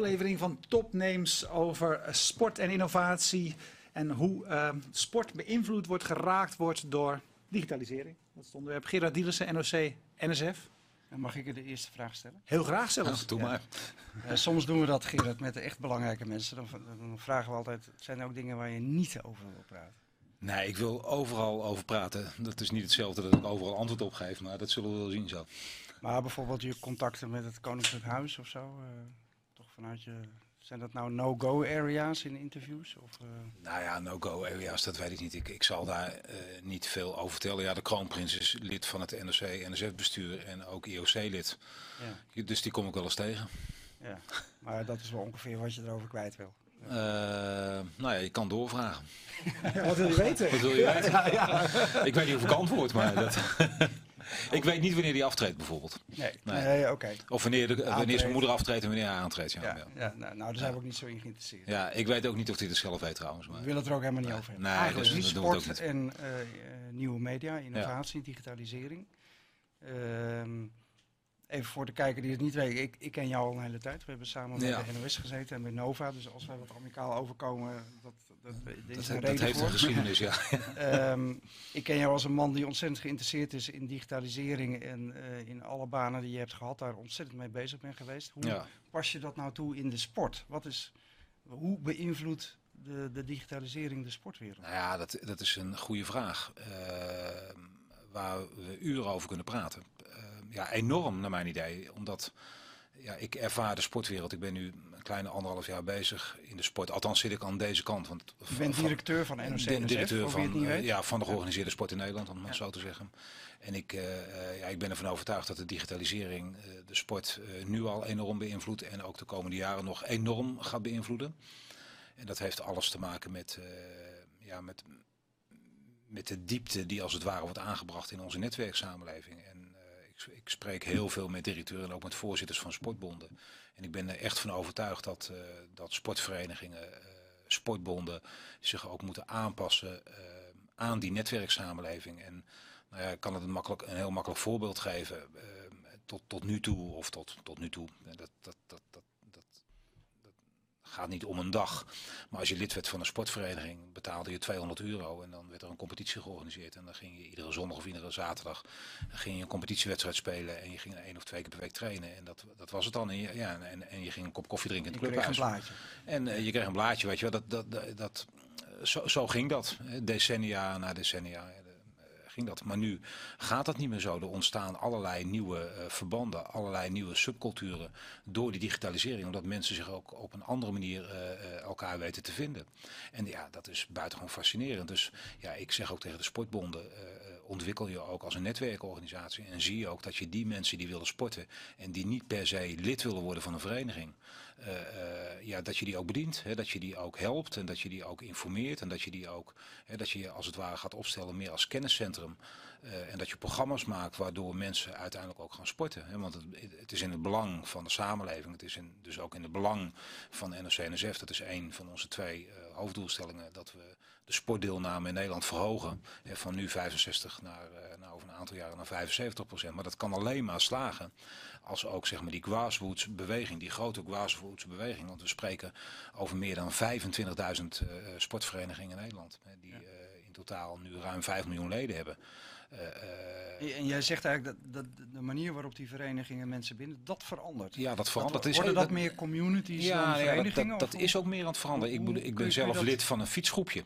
aflevering van Topnames over eh, sport en innovatie. En hoe eh, sport beïnvloed wordt, geraakt wordt door digitalisering. Dat is het onderwerp. Gerard Dielissen, NOC, NSF. En Mag ik je de eerste vraag stellen? Heel graag zelfs. Nou, doe Ja. maar. Eh, soms doen we dat, Gerard, met de echt belangrijke mensen. Dan, dan vragen we altijd, zijn er ook dingen waar je niet over wil praten? Nee, ik wil overal over praten. Dat is niet hetzelfde dat ik overal antwoord op geef, maar dat zullen we wel zien zo. Maar bijvoorbeeld je contacten met het Koninklijk Huis of zo? eh, toch vanuit je... Zijn dat nou no-go areas in interviews? Of, eh, Nou ja, no-go areas, dat weet ik niet. Ik, ik zal daar eh, niet veel over vertellen. Ja, de kroonprins is lid van het NOC, NSF-bestuur en ook IOC-lid. ja, Dus die kom ik wel eens tegen. ja. Maar dat is wel ongeveer wat je erover kwijt wil. Eh, nou ja, je kan doorvragen. Wat wil je weten? Wat wil je weten? Ik weet niet of ik antwoord, maar dat... ik weet niet wanneer die aftreedt bijvoorbeeld. Nee, Nee. nee oké. Of wanneer, de, wanneer zijn moeder aftreedt en wanneer hij aantreedt. Ja, Ja, ja. ja, nou, nou, daar zijn we ook niet zo in geïnteresseerd. Ja, ik weet ook niet of hij het zelf weet trouwens. Maar... We willen het er ook helemaal niet over hebben. Nee, Eigenlijk dus dat sport en eh, eh, nieuwe media, innovatie, digitalisering. Ehm, even voor de kijker die het niet weet, ik, ik ken jou al een hele tijd. We hebben samen bij Ja. de NOS gezeten en bij Nova. Dus als wij wat amicaal overkomen, dat, dat, dat heeft voor. een geschiedenis, ja. Ehm, ik ken jou als een man die ontzettend geïnteresseerd is in digitalisering en eh, in alle banen die je hebt gehad, daar ontzettend mee bezig bent geweest. Hoe ja. pas je dat nou toe in de sport? Wat is, hoe beïnvloedt de, de digitalisering de sportwereld? Nou ja, dat, dat is een goede vraag. eh, waar we uren over kunnen praten. Eh, ja, enorm naar mijn idee. Omdat ja, ik ervaar de sportwereld. Ik ben nu een kleine anderhalf jaar bezig in de sport. Althans zit ik aan deze kant. Want Je bent van- directeur van NOC NSF, directeur van, niet eh, weet. ja, van de georganiseerde sport in Nederland, om het Ja. zo te zeggen. En ik, eh, eh, ja, ik ben ervan overtuigd dat de digitalisering de sport nu al enorm beïnvloedt en ook de komende jaren nog enorm gaat beïnvloeden. En dat heeft alles te maken met, ja, met, met de diepte die als het ware wordt aangebracht in onze netwerksamenleving. En ik, ik spreek heel veel met directeuren en ook met voorzitters van sportbonden. En ik ben er echt van overtuigd dat, eh, dat sportverenigingen, eh, sportbonden zich ook moeten aanpassen eh, aan die netwerksamenleving. En nou ja, ik kan het een, makkelijk, een heel makkelijk voorbeeld geven. Eh, tot, tot nu toe, of tot, tot nu toe, dat, dat, dat gaat niet om een dag. Maar als je lid werd van een sportvereniging, betaalde je 200 euro. En dan werd er een competitie georganiseerd. En dan ging je iedere zondag of iedere zaterdag ging je een competitiewedstrijd spelen. En je ging één of twee keer per week trainen. En dat, dat was het dan. En je, ja, en, en je ging een kop koffie drinken in Je het kreeg een clubhuis. plaatje. En eh, je kreeg een blaadje, weet je wel. Dat, dat, dat, dat, zo, zo ging dat. Decennia na decennia ging dat. Maar nu gaat dat niet meer zo. Er ontstaan allerlei nieuwe eh, verbanden, allerlei nieuwe subculturen door die digitalisering. Omdat mensen zich ook op een andere manier eh, eh, elkaar weten te vinden. En ja, dat is buitengewoon fascinerend. Dus ja, ik zeg ook tegen de sportbonden, ontwikkel je ook als een netwerkorganisatie. En zie je ook dat je die mensen die willen sporten en die niet per se lid willen worden van een vereniging, ja, dat je die ook bedient. Hè, dat je die ook helpt en dat je die ook informeert. En dat je die ook, hè, dat je je als het ware gaat opstellen meer als kenniscentrum. Eh, en dat je programma's maakt waardoor mensen uiteindelijk ook gaan sporten. Hè, want het, het is in het belang van de samenleving. Het is in, dus ook in het belang van NOC-NSF. Dat is een van onze twee eh, hoofddoelstellingen. Dat we de sportdeelname in Nederland verhogen. Van nu 65 naar, eh, nou, over een aantal jaren naar 75 procent. Maar dat kan alleen maar slagen als ook zeg maar, die grassroots beweging, die grote grassroots beweging. Want we spreken over meer dan 25.000 eh, sportverenigingen in Nederland. Die eh, in totaal nu ruim 5 miljoen leden hebben. En jij zegt eigenlijk dat, dat de manier waarop die verenigingen mensen binden, dat verandert. ja, dat verandert. Dat, is worden dat meer communities dan ja, ja, dat, is ook meer aan het veranderen. Ik, hoe- ben zelf lid van een fietsgroepje.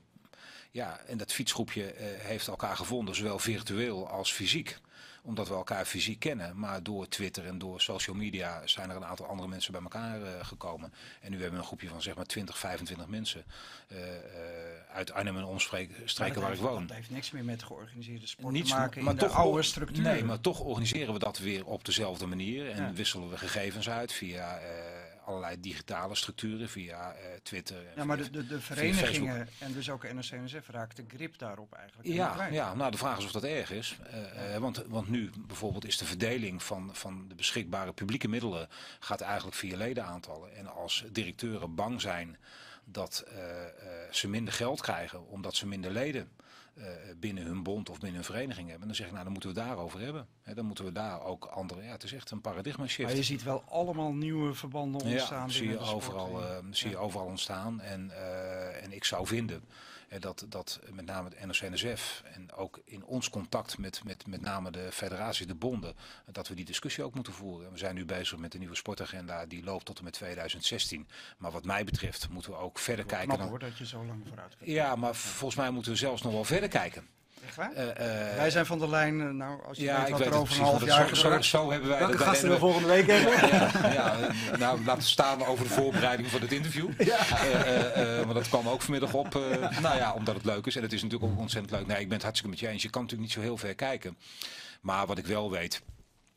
Ja, en dat fietsgroepje eh, heeft elkaar gevonden, zowel virtueel als fysiek omdat we elkaar fysiek kennen. Maar door Twitter en door social media zijn er een aantal andere mensen bij elkaar eh, gekomen. En nu hebben we een groepje van zeg maar 20, 25 mensen eh, uit Arnhem en omstreken waar ik woon. Dat heeft niks meer met georganiseerde sport Niets, te maken maar in de toch oude or- structuur. Nee, maar toch organiseren we dat weer op dezelfde manier. En Ja. wisselen we gegevens uit via allerlei digitale structuren, via eh, Twitter. en Ja, maar de, de, de verenigingen en dus ook NOC-NSF raakt de grip daarop eigenlijk Ja, ja, nou de vraag is of dat erg is. Eh, eh, want, want nu bijvoorbeeld is de verdeling van, van de beschikbare publieke middelen gaat eigenlijk via ledenaantallen. En als directeuren bang zijn dat ze minder geld krijgen omdat ze minder leden binnen hun bond of binnen hun vereniging hebben. Dan zeg ik, nou dan moeten we daarover hebben. Dan moeten we daar ook andere. Ja, het is echt een paradigma shift. Maar je ziet wel allemaal nieuwe verbanden ontstaan. Ja, zie je, overal, eh, zie je Ja. overal ontstaan. En, eh, en ik zou vinden eh, dat, dat met name het NOC-NSF en ook in ons contact met, met, met name de federatie, de bonden, dat we die discussie ook moeten voeren. We zijn nu bezig met de nieuwe sportagenda, die loopt tot en met 2016. Maar wat mij betreft moeten we ook verder Knap kijken. Dan, hoor, dat je zo lang vooruit bent. ja, maar volgens mij moeten we zelfs nog wel verder kijken. Echt waar? Eh, eh, Wij zijn van de lijn, eh, nou, als je ja, weet wat er het over precies. een half want jaar zo, zo, hebben wij Welke dat gasten we volgende week hebben? ja, ja, nou, laten we staan over de voorbereiding van het interview. Eh, eh, eh, maar dat kwam ook vanmiddag op. eh, nou ja, omdat het leuk is. En het is natuurlijk ook ontzettend leuk. Nee, ik ben het hartstikke met je eens. Je kan natuurlijk niet zo heel ver kijken. Maar wat ik wel weet.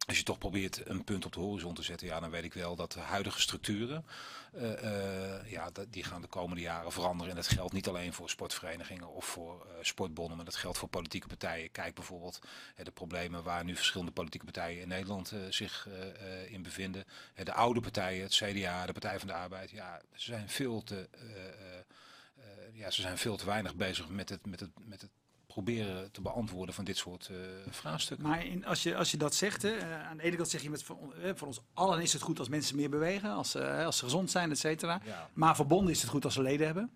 Als je toch probeert een punt op de horizon te zetten, ja, dan weet ik wel dat de huidige structuren, eh, eh, ja, die gaan de komende jaren veranderen. En dat geldt niet alleen voor sportverenigingen of voor eh, sportbonden, maar dat geldt voor politieke partijen. Kijk bijvoorbeeld de problemen waar nu verschillende politieke partijen in Nederland zich in bevinden. De oude partijen, het CDA, de Partij van de Arbeid, ja, ze zijn veel te, ja, ze zijn veel te weinig bezig met het, met het, met het proberen te beantwoorden van dit soort eh, vraagstukken. Maar in, als, je, als je dat zegt, hè, eh, aan de ene kant zeg je met voor, eh, voor ons allen is het goed als mensen meer bewegen, als, als ze gezond zijn, et cetera. Ja. Maar voor bonden is het goed als ze leden hebben.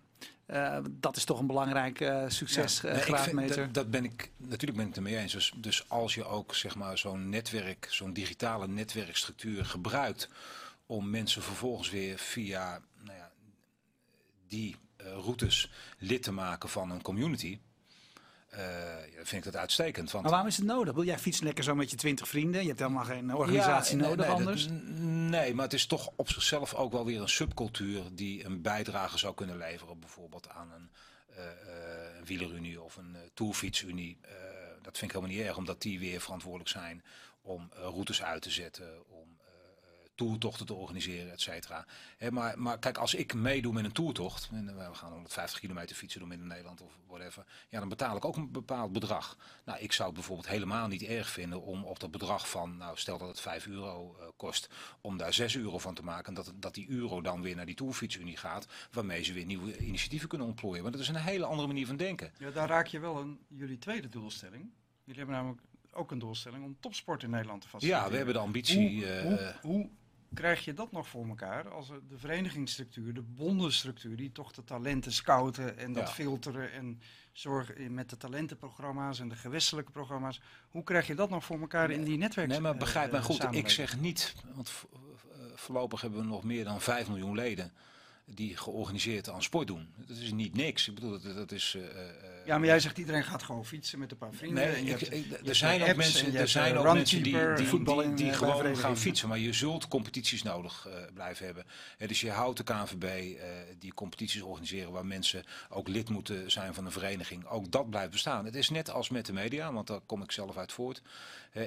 Dat is toch een belangrijk ik succesgraadmeter. vind, dat, dat ben ik, natuurlijk ben ik het ermee eens. Dus, dus als je ook zeg maar, zo'n netwerk, zo'n digitale netwerkstructuur gebruikt om mensen vervolgens weer via nou ja, die routes lid te maken van een community, eh, ja, vind ik dat uitstekend. Want maar waarom is het nodig? Wil jij fietsen lekker zo met je twintig vrienden? Je hebt helemaal geen organisatie nee, nodig nee, anders. dat- nee, maar het is toch op zichzelf ook wel weer een subcultuur die een bijdrage zou kunnen leveren. Bijvoorbeeld aan een eh, eh, een wielerunie of een eh, tourfietsunie. Eh, dat vind ik helemaal niet erg, omdat die weer verantwoordelijk zijn om eh, routes uit te zetten, om eh, eh, toertochten te organiseren, et cetera. Maar, maar kijk, als ik meedoe met een toertocht, en eh, we gaan 150 kilometer fietsen door midden Nederland of whatever, ja, dan betaal ik ook een bepaald bedrag. Nou, ik zou het bijvoorbeeld helemaal niet erg vinden om op dat bedrag van, nou stel dat het 5 euro eh, kost, om daar 6 euro van te maken. En dat, dat die euro dan weer naar die toerfietsunie gaat, waarmee ze weer nieuwe initiatieven kunnen ontplooien. Want dat is een hele andere manier van denken. Ja, daar raak je wel een jullie tweede doelstelling. Jullie hebben namelijk ook een doelstelling om topsport in Nederland te faciliteren. Ja, we hebben de ambitie. Hoe, eh, hoe, hoe krijg je dat nog voor elkaar als de verenigingsstructuur, de bondenstructuur, die toch de talenten scouten en dat Ja. filteren en zorgen met de talentenprogramma's en de gewestelijke programma's. Hoe krijg je dat nog voor elkaar in die netwerk? Nee, maar begrijp eh, mij goed. Ik zeg niet, want eh, voorlopig hebben we nog meer dan 5 miljoen leden die georganiseerd aan sport doen. Dat is niet niks. Ik bedoel, dat, dat is. eh, eh, Ja, maar jij zegt iedereen gaat gewoon fietsen met een paar vrienden. Nee, en je ik- hebt- ik- je er zijn ook mensen, er zijn eh, ook mensen die, die, die, in, die eh, gewoon gaan fietsen. Maar je zult competities nodig eh, blijven hebben. Dus je houdt de KNVB eh, die competities organiseren waar mensen ook lid moeten zijn van een vereniging. Ook dat blijft bestaan. Het is net als met de media, want daar kom ik zelf uit voort.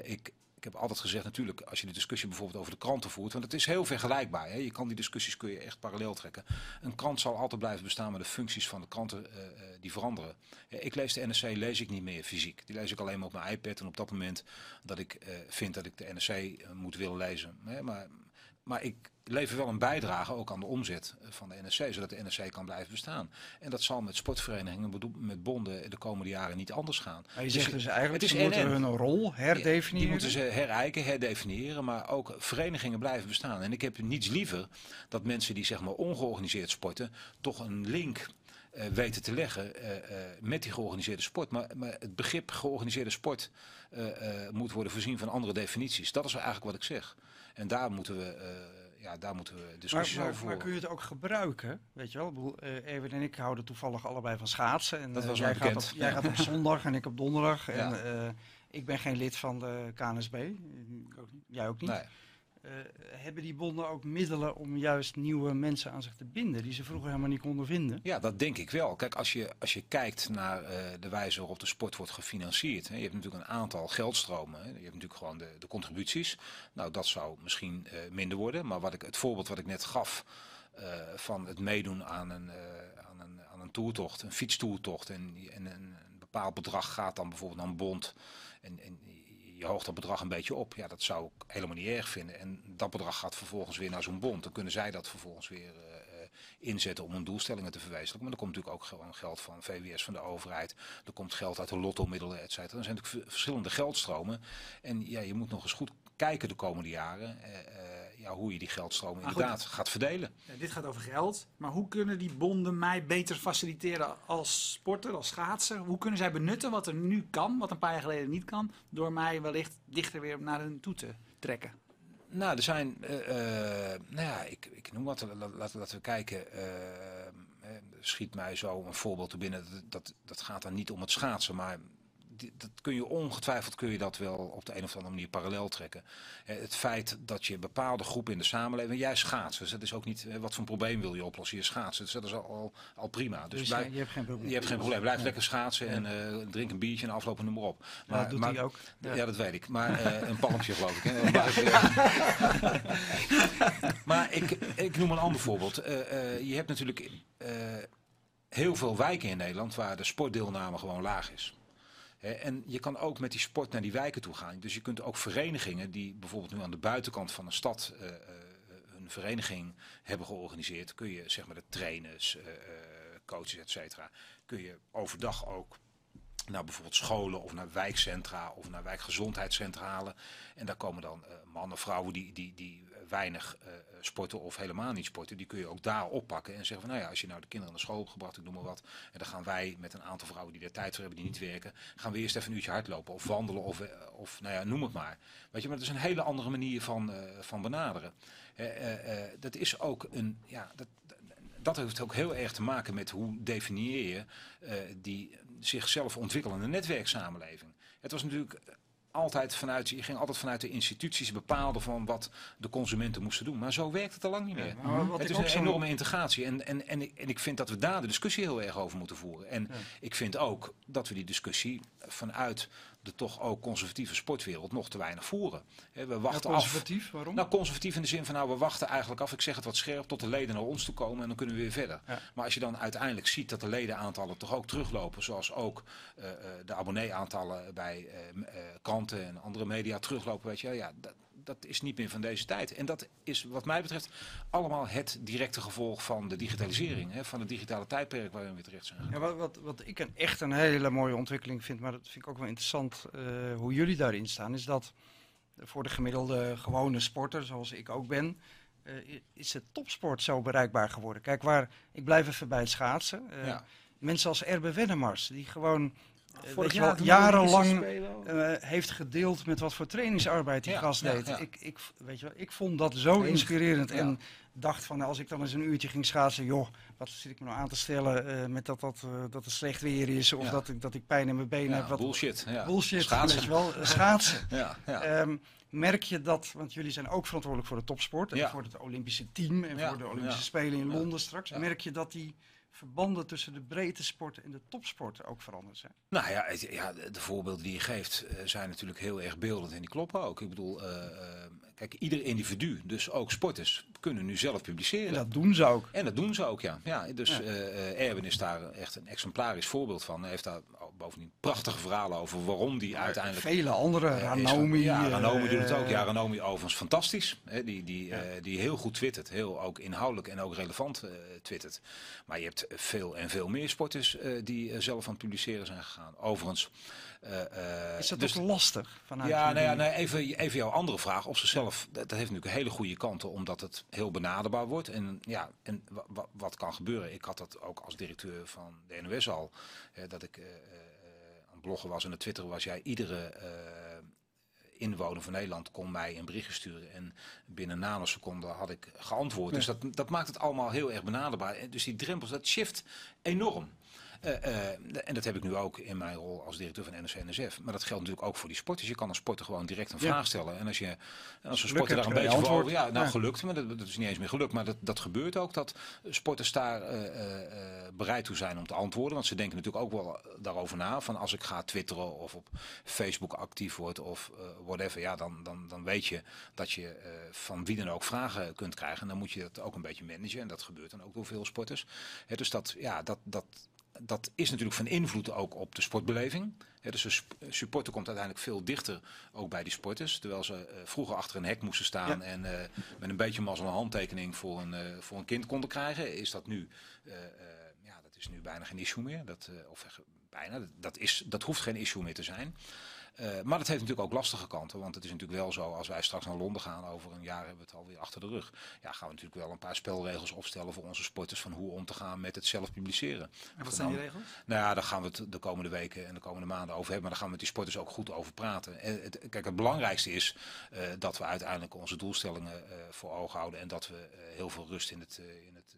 Ik heb altijd gezegd, natuurlijk, als je de discussie bijvoorbeeld over de kranten voert, want het is heel vergelijkbaar. Hè? Je kan die discussies kun je echt parallel trekken. Een krant zal altijd blijven bestaan, maar de functies van de kranten eh, eh, die veranderen. Ik lees de NRC lees ik niet meer fysiek. Die lees ik alleen maar op mijn iPad en op dat moment dat ik eh, vind dat ik de NRC moet willen lezen. Maar, maar ik lever wel een bijdrage ook aan de omzet eh, van de NRC, zodat de NRC kan blijven bestaan. En dat zal met sportverenigingen, met bonden de komende jaren niet anders gaan. Maar je zegt dus eigenlijk, het is moeten NN. hun rol herdefiniëren. Die moeten ze herijken, herdefiniëren, maar ook verenigingen blijven bestaan. En ik heb niets liever dat mensen die zeg maar ongeorganiseerd sporten, toch een link eh, weten te leggen eh, met die georganiseerde sport. Maar, maar het begrip georganiseerde sport moet worden voorzien van andere definities. Dat is eigenlijk wat ik zeg. En daar moeten we, ja, daar moeten we discussies maar, over maar kun je het ook gebruiken? Weet je wel, Ik bedoel, eh, en ik houden toevallig allebei van schaatsen. En, Dat eh, was jij, gaat op, jij gaat op zondag en ik op donderdag. En, eh, ik ben geen lid van de KNSB. Jij ook niet. Nee. Eh, hebben die bonden ook middelen om juist nieuwe mensen aan zich te binden die ze vroeger helemaal niet konden vinden? Ja, dat denk ik wel. Kijk, als je, als je kijkt naar eh, de wijze waarop de sport wordt gefinancierd. Hè, je hebt natuurlijk een aantal geldstromen. Hè, je hebt natuurlijk gewoon de, de contributies. Nou, dat zou misschien eh, minder worden. Maar wat ik, het voorbeeld wat ik net gaf van het meedoen aan een, aan een, aan een toertocht, een fietstoertocht. En, en een, een bepaald bedrag gaat dan bijvoorbeeld naar een bond. En, en je hoogt dat bedrag een beetje op. Ja, dat zou ik helemaal niet erg vinden. En dat bedrag gaat vervolgens weer naar zo'n bond. Dan kunnen zij dat vervolgens weer eh, eh, inzetten om hun doelstellingen te verwezenlijken. Maar er komt natuurlijk ook gewoon geld van VWS, van de overheid. Er komt geld uit de lottomiddelen, et cetera. Er zijn natuurlijk verschillende geldstromen. En ja, je moet nog eens goed kijken de komende jaren ja, hoe je die geldstromen inderdaad gaat verdelen. Ja, dit gaat over geld, maar hoe kunnen die bonden mij beter faciliteren als sporter, als schaatser? Hoe kunnen zij benutten wat er nu kan, wat een paar jaar geleden niet kan, door mij wellicht dichter weer naar hun toe te trekken? Nou, er zijn, uh, nou ja, ik, ik noem wat, laten, laten we kijken. Uh, schiet mij zo een voorbeeld te binnen. Dat, dat, dat gaat dan niet om het schaatsen, maar dat kun je ongetwijfeld kun je dat wel op de een of andere manier parallel trekken. Eh, het feit dat je bepaalde groepen in de samenleving, jij schaatsen, dus dat is ook niet eh, wat voor een probleem wil je oplossen. Je schaatsen, dus dat is al, al, prima. Dus, dus blijf, je hebt geen probleem. Je hebt geen probleem. Blijf lekker schaatsen en uh, drink een biertje en aflopen noem maar op. Maar, dat doet hij ook. Ja. dat weet ik. Maar uh, een palmpje geloof ik. Hè. maar ik, ik noem een ander voorbeeld. je hebt natuurlijk heel veel wijken in Nederland waar de sportdeelname gewoon laag is. En je kan ook met die sport naar die wijken toe gaan. Dus je kunt ook verenigingen die bijvoorbeeld nu aan de buitenkant van een stad uh, een vereniging hebben georganiseerd, kun je zeg maar de trainers, uh, coaches, et cetera, kun je overdag ook naar bijvoorbeeld scholen of naar wijkcentra of naar wijkgezondheidscentrale. En daar komen dan mannen, vrouwen die, die, die weinig uh, sporten of helemaal niet sporten, die kun je ook daar oppakken en zeggen van nou ja, als je nou de kinderen naar school gebracht, ik noem maar wat, en dan gaan wij met een aantal vrouwen die er tijd voor hebben, die niet werken, gaan we eerst even een uurtje hardlopen of wandelen of, uh, of nou ja, noem het maar. Weet je, maar dat is een hele andere manier van, uh, van benaderen. dat is ook een, ja, dat, dat heeft ook heel erg te maken met hoe definieer je die zichzelf ontwikkelende netwerksamenleving. Het was natuurlijk altijd vanuit, je ging altijd vanuit de instituties bepaalden van wat de consumenten moesten doen. Maar zo werkt het al lang niet meer. het is een enorme integratie. En, en, en ik vind dat we daar de discussie heel erg over moeten voeren. En ik vind ook dat we die discussie vanuit de toch ook conservatieve sportwereld nog te weinig voeren. we wachten ja, conservatief, waarom? Nou, conservatief in de zin van nou, we wachten eigenlijk af, ik zeg het wat scherp, tot de leden naar ons toe komen en dan kunnen we weer verder. Maar als je dan uiteindelijk ziet dat de ledenaantallen toch ook teruglopen, zoals ook uh, de abonneeaantallen bij uh, kranten en andere media teruglopen, weet je, ja, dat, dat is niet meer van deze tijd. En dat is wat mij betreft allemaal het directe gevolg van de digitalisering. Hè, van het digitale tijdperk waarin we terecht zijn. Ja, wat, wat, wat ik een, echt een hele mooie ontwikkeling vind, maar dat vind ik ook wel interessant uh, hoe jullie daarin staan, is dat voor de gemiddelde gewone sporter, zoals ik ook ben, uh, is het topsport zo bereikbaar geworden. Kijk, waar ik blijf even bij het schaatsen. Uh, ja. Mensen als Erbe Wennemars, die gewoon Vorig jaar jarenlang uh, heeft gedeeld met wat voor trainingsarbeid die gast deed. Ik, ik, weet je wel, ik vond dat zo inspirerend en dacht van als ik dan eens een uurtje ging schaatsen, joh, wat zit ik me nou aan te stellen uh, met dat, dat, uh, dat het slecht weer is of dat, ik, dat ik pijn in mijn benen heb. Wat, bullshit. Bullshit, schaatsen. Weet je wel, schaatsen. um, merk je dat, want jullie zijn ook verantwoordelijk voor de topsport en voor het Olympische team en voor de Olympische Spelen in Londen straks. Merk je dat die verbanden tussen de breedte sport en de topsport ook veranderd zijn? Nou ja, ja de, voorbeelden die je geeft uh, zijn natuurlijk heel erg beeldend en die kloppen ook. Ik bedoel, uh, kijk, ieder individu, dus ook sporters, kunnen nu zelf publiceren. En dat doen ze ook. En dat doen ze ook, ja. ja dus ja. Erwin is daar echt een exemplarisch voorbeeld van. Hij heeft daar bovendien prachtige verhalen over waarom die uiteindelijk... Vele andere, Ranomi. ja, Ranomi doet het ook. Ja, Ranomi overigens fantastisch. Hè, die, die, die heel goed twittert. Heel ook inhoudelijk en ook relevant twittert. Maar je hebt veel en veel meer sporters uh, die uh, zelf aan het publiceren zijn gegaan. Overigens. Uh, is dat dus lastig? Vanuit ja, nou ja nee, even, even jouw andere vraag. Op zichzelf, dat, dat heeft natuurlijk hele goede kanten, omdat het heel benaderbaar wordt. En ja, en wat kan gebeuren? Ik had dat ook als directeur van de NOS al. dat ik aan het bloggen was en het twitteren was. Jij iedere inwoner van Nederland kon mij een berichtje sturen. En binnen nanoseconden had ik geantwoord. Dus dat, dat maakt het allemaal heel erg benaderbaar. Dus die drempels, dat shift enorm. Uh, uh, en dat heb ik nu ook in mijn rol als directeur van NOC-NSF. Maar dat geldt natuurlijk ook voor die sporters. Je kan als sporter gewoon direct een vraag stellen. En als, je, als een sporter daar een beetje voor over... Ja, nou ja. gelukt, maar dat, dat, is niet eens meer gelukt. Maar dat, dat gebeurt ook, dat sporters daar uh, bereid toe zijn om te antwoorden. Want ze denken natuurlijk ook wel daarover na. Van als ik ga twitteren of op Facebook actief word of whatever. Ja, dan, dan, dan weet je dat je van wie dan ook vragen kunt krijgen. En dan moet je dat ook een beetje managen. En dat gebeurt dan ook door veel sporters. dus dat, ja, dat, dat dat is natuurlijk van invloed ook op de sportbeleving. Ja, dus de sp- supporter komt uiteindelijk veel dichter ook bij die sporters. Terwijl ze eh, vroeger achter een hek moesten staan Ja. en eh, met een beetje mazzel een handtekening voor een, eh, voor een kind konden krijgen. Is dat nu, eh, eh, ja, dat is nu bijna geen issue meer. Dat, eh, of eh, bijna, dat, is, dat hoeft geen issue meer te zijn. Eh, maar dat heeft natuurlijk ook lastige kanten. Want het is natuurlijk wel zo, als wij straks naar Londen gaan, over een jaar hebben we het alweer achter de rug. Ja, gaan we natuurlijk wel een paar spelregels opstellen voor onze sporters van hoe om te gaan met het zelf publiceren. En wat zijn die regels? Nou ja, daar gaan we het de komende weken en de komende maanden over hebben. Maar daar gaan we met die sporters ook goed over praten. En het, kijk, het belangrijkste is eh, dat we uiteindelijk onze doelstellingen eh, voor ogen houden. En dat we heel veel rust in, het, in, het,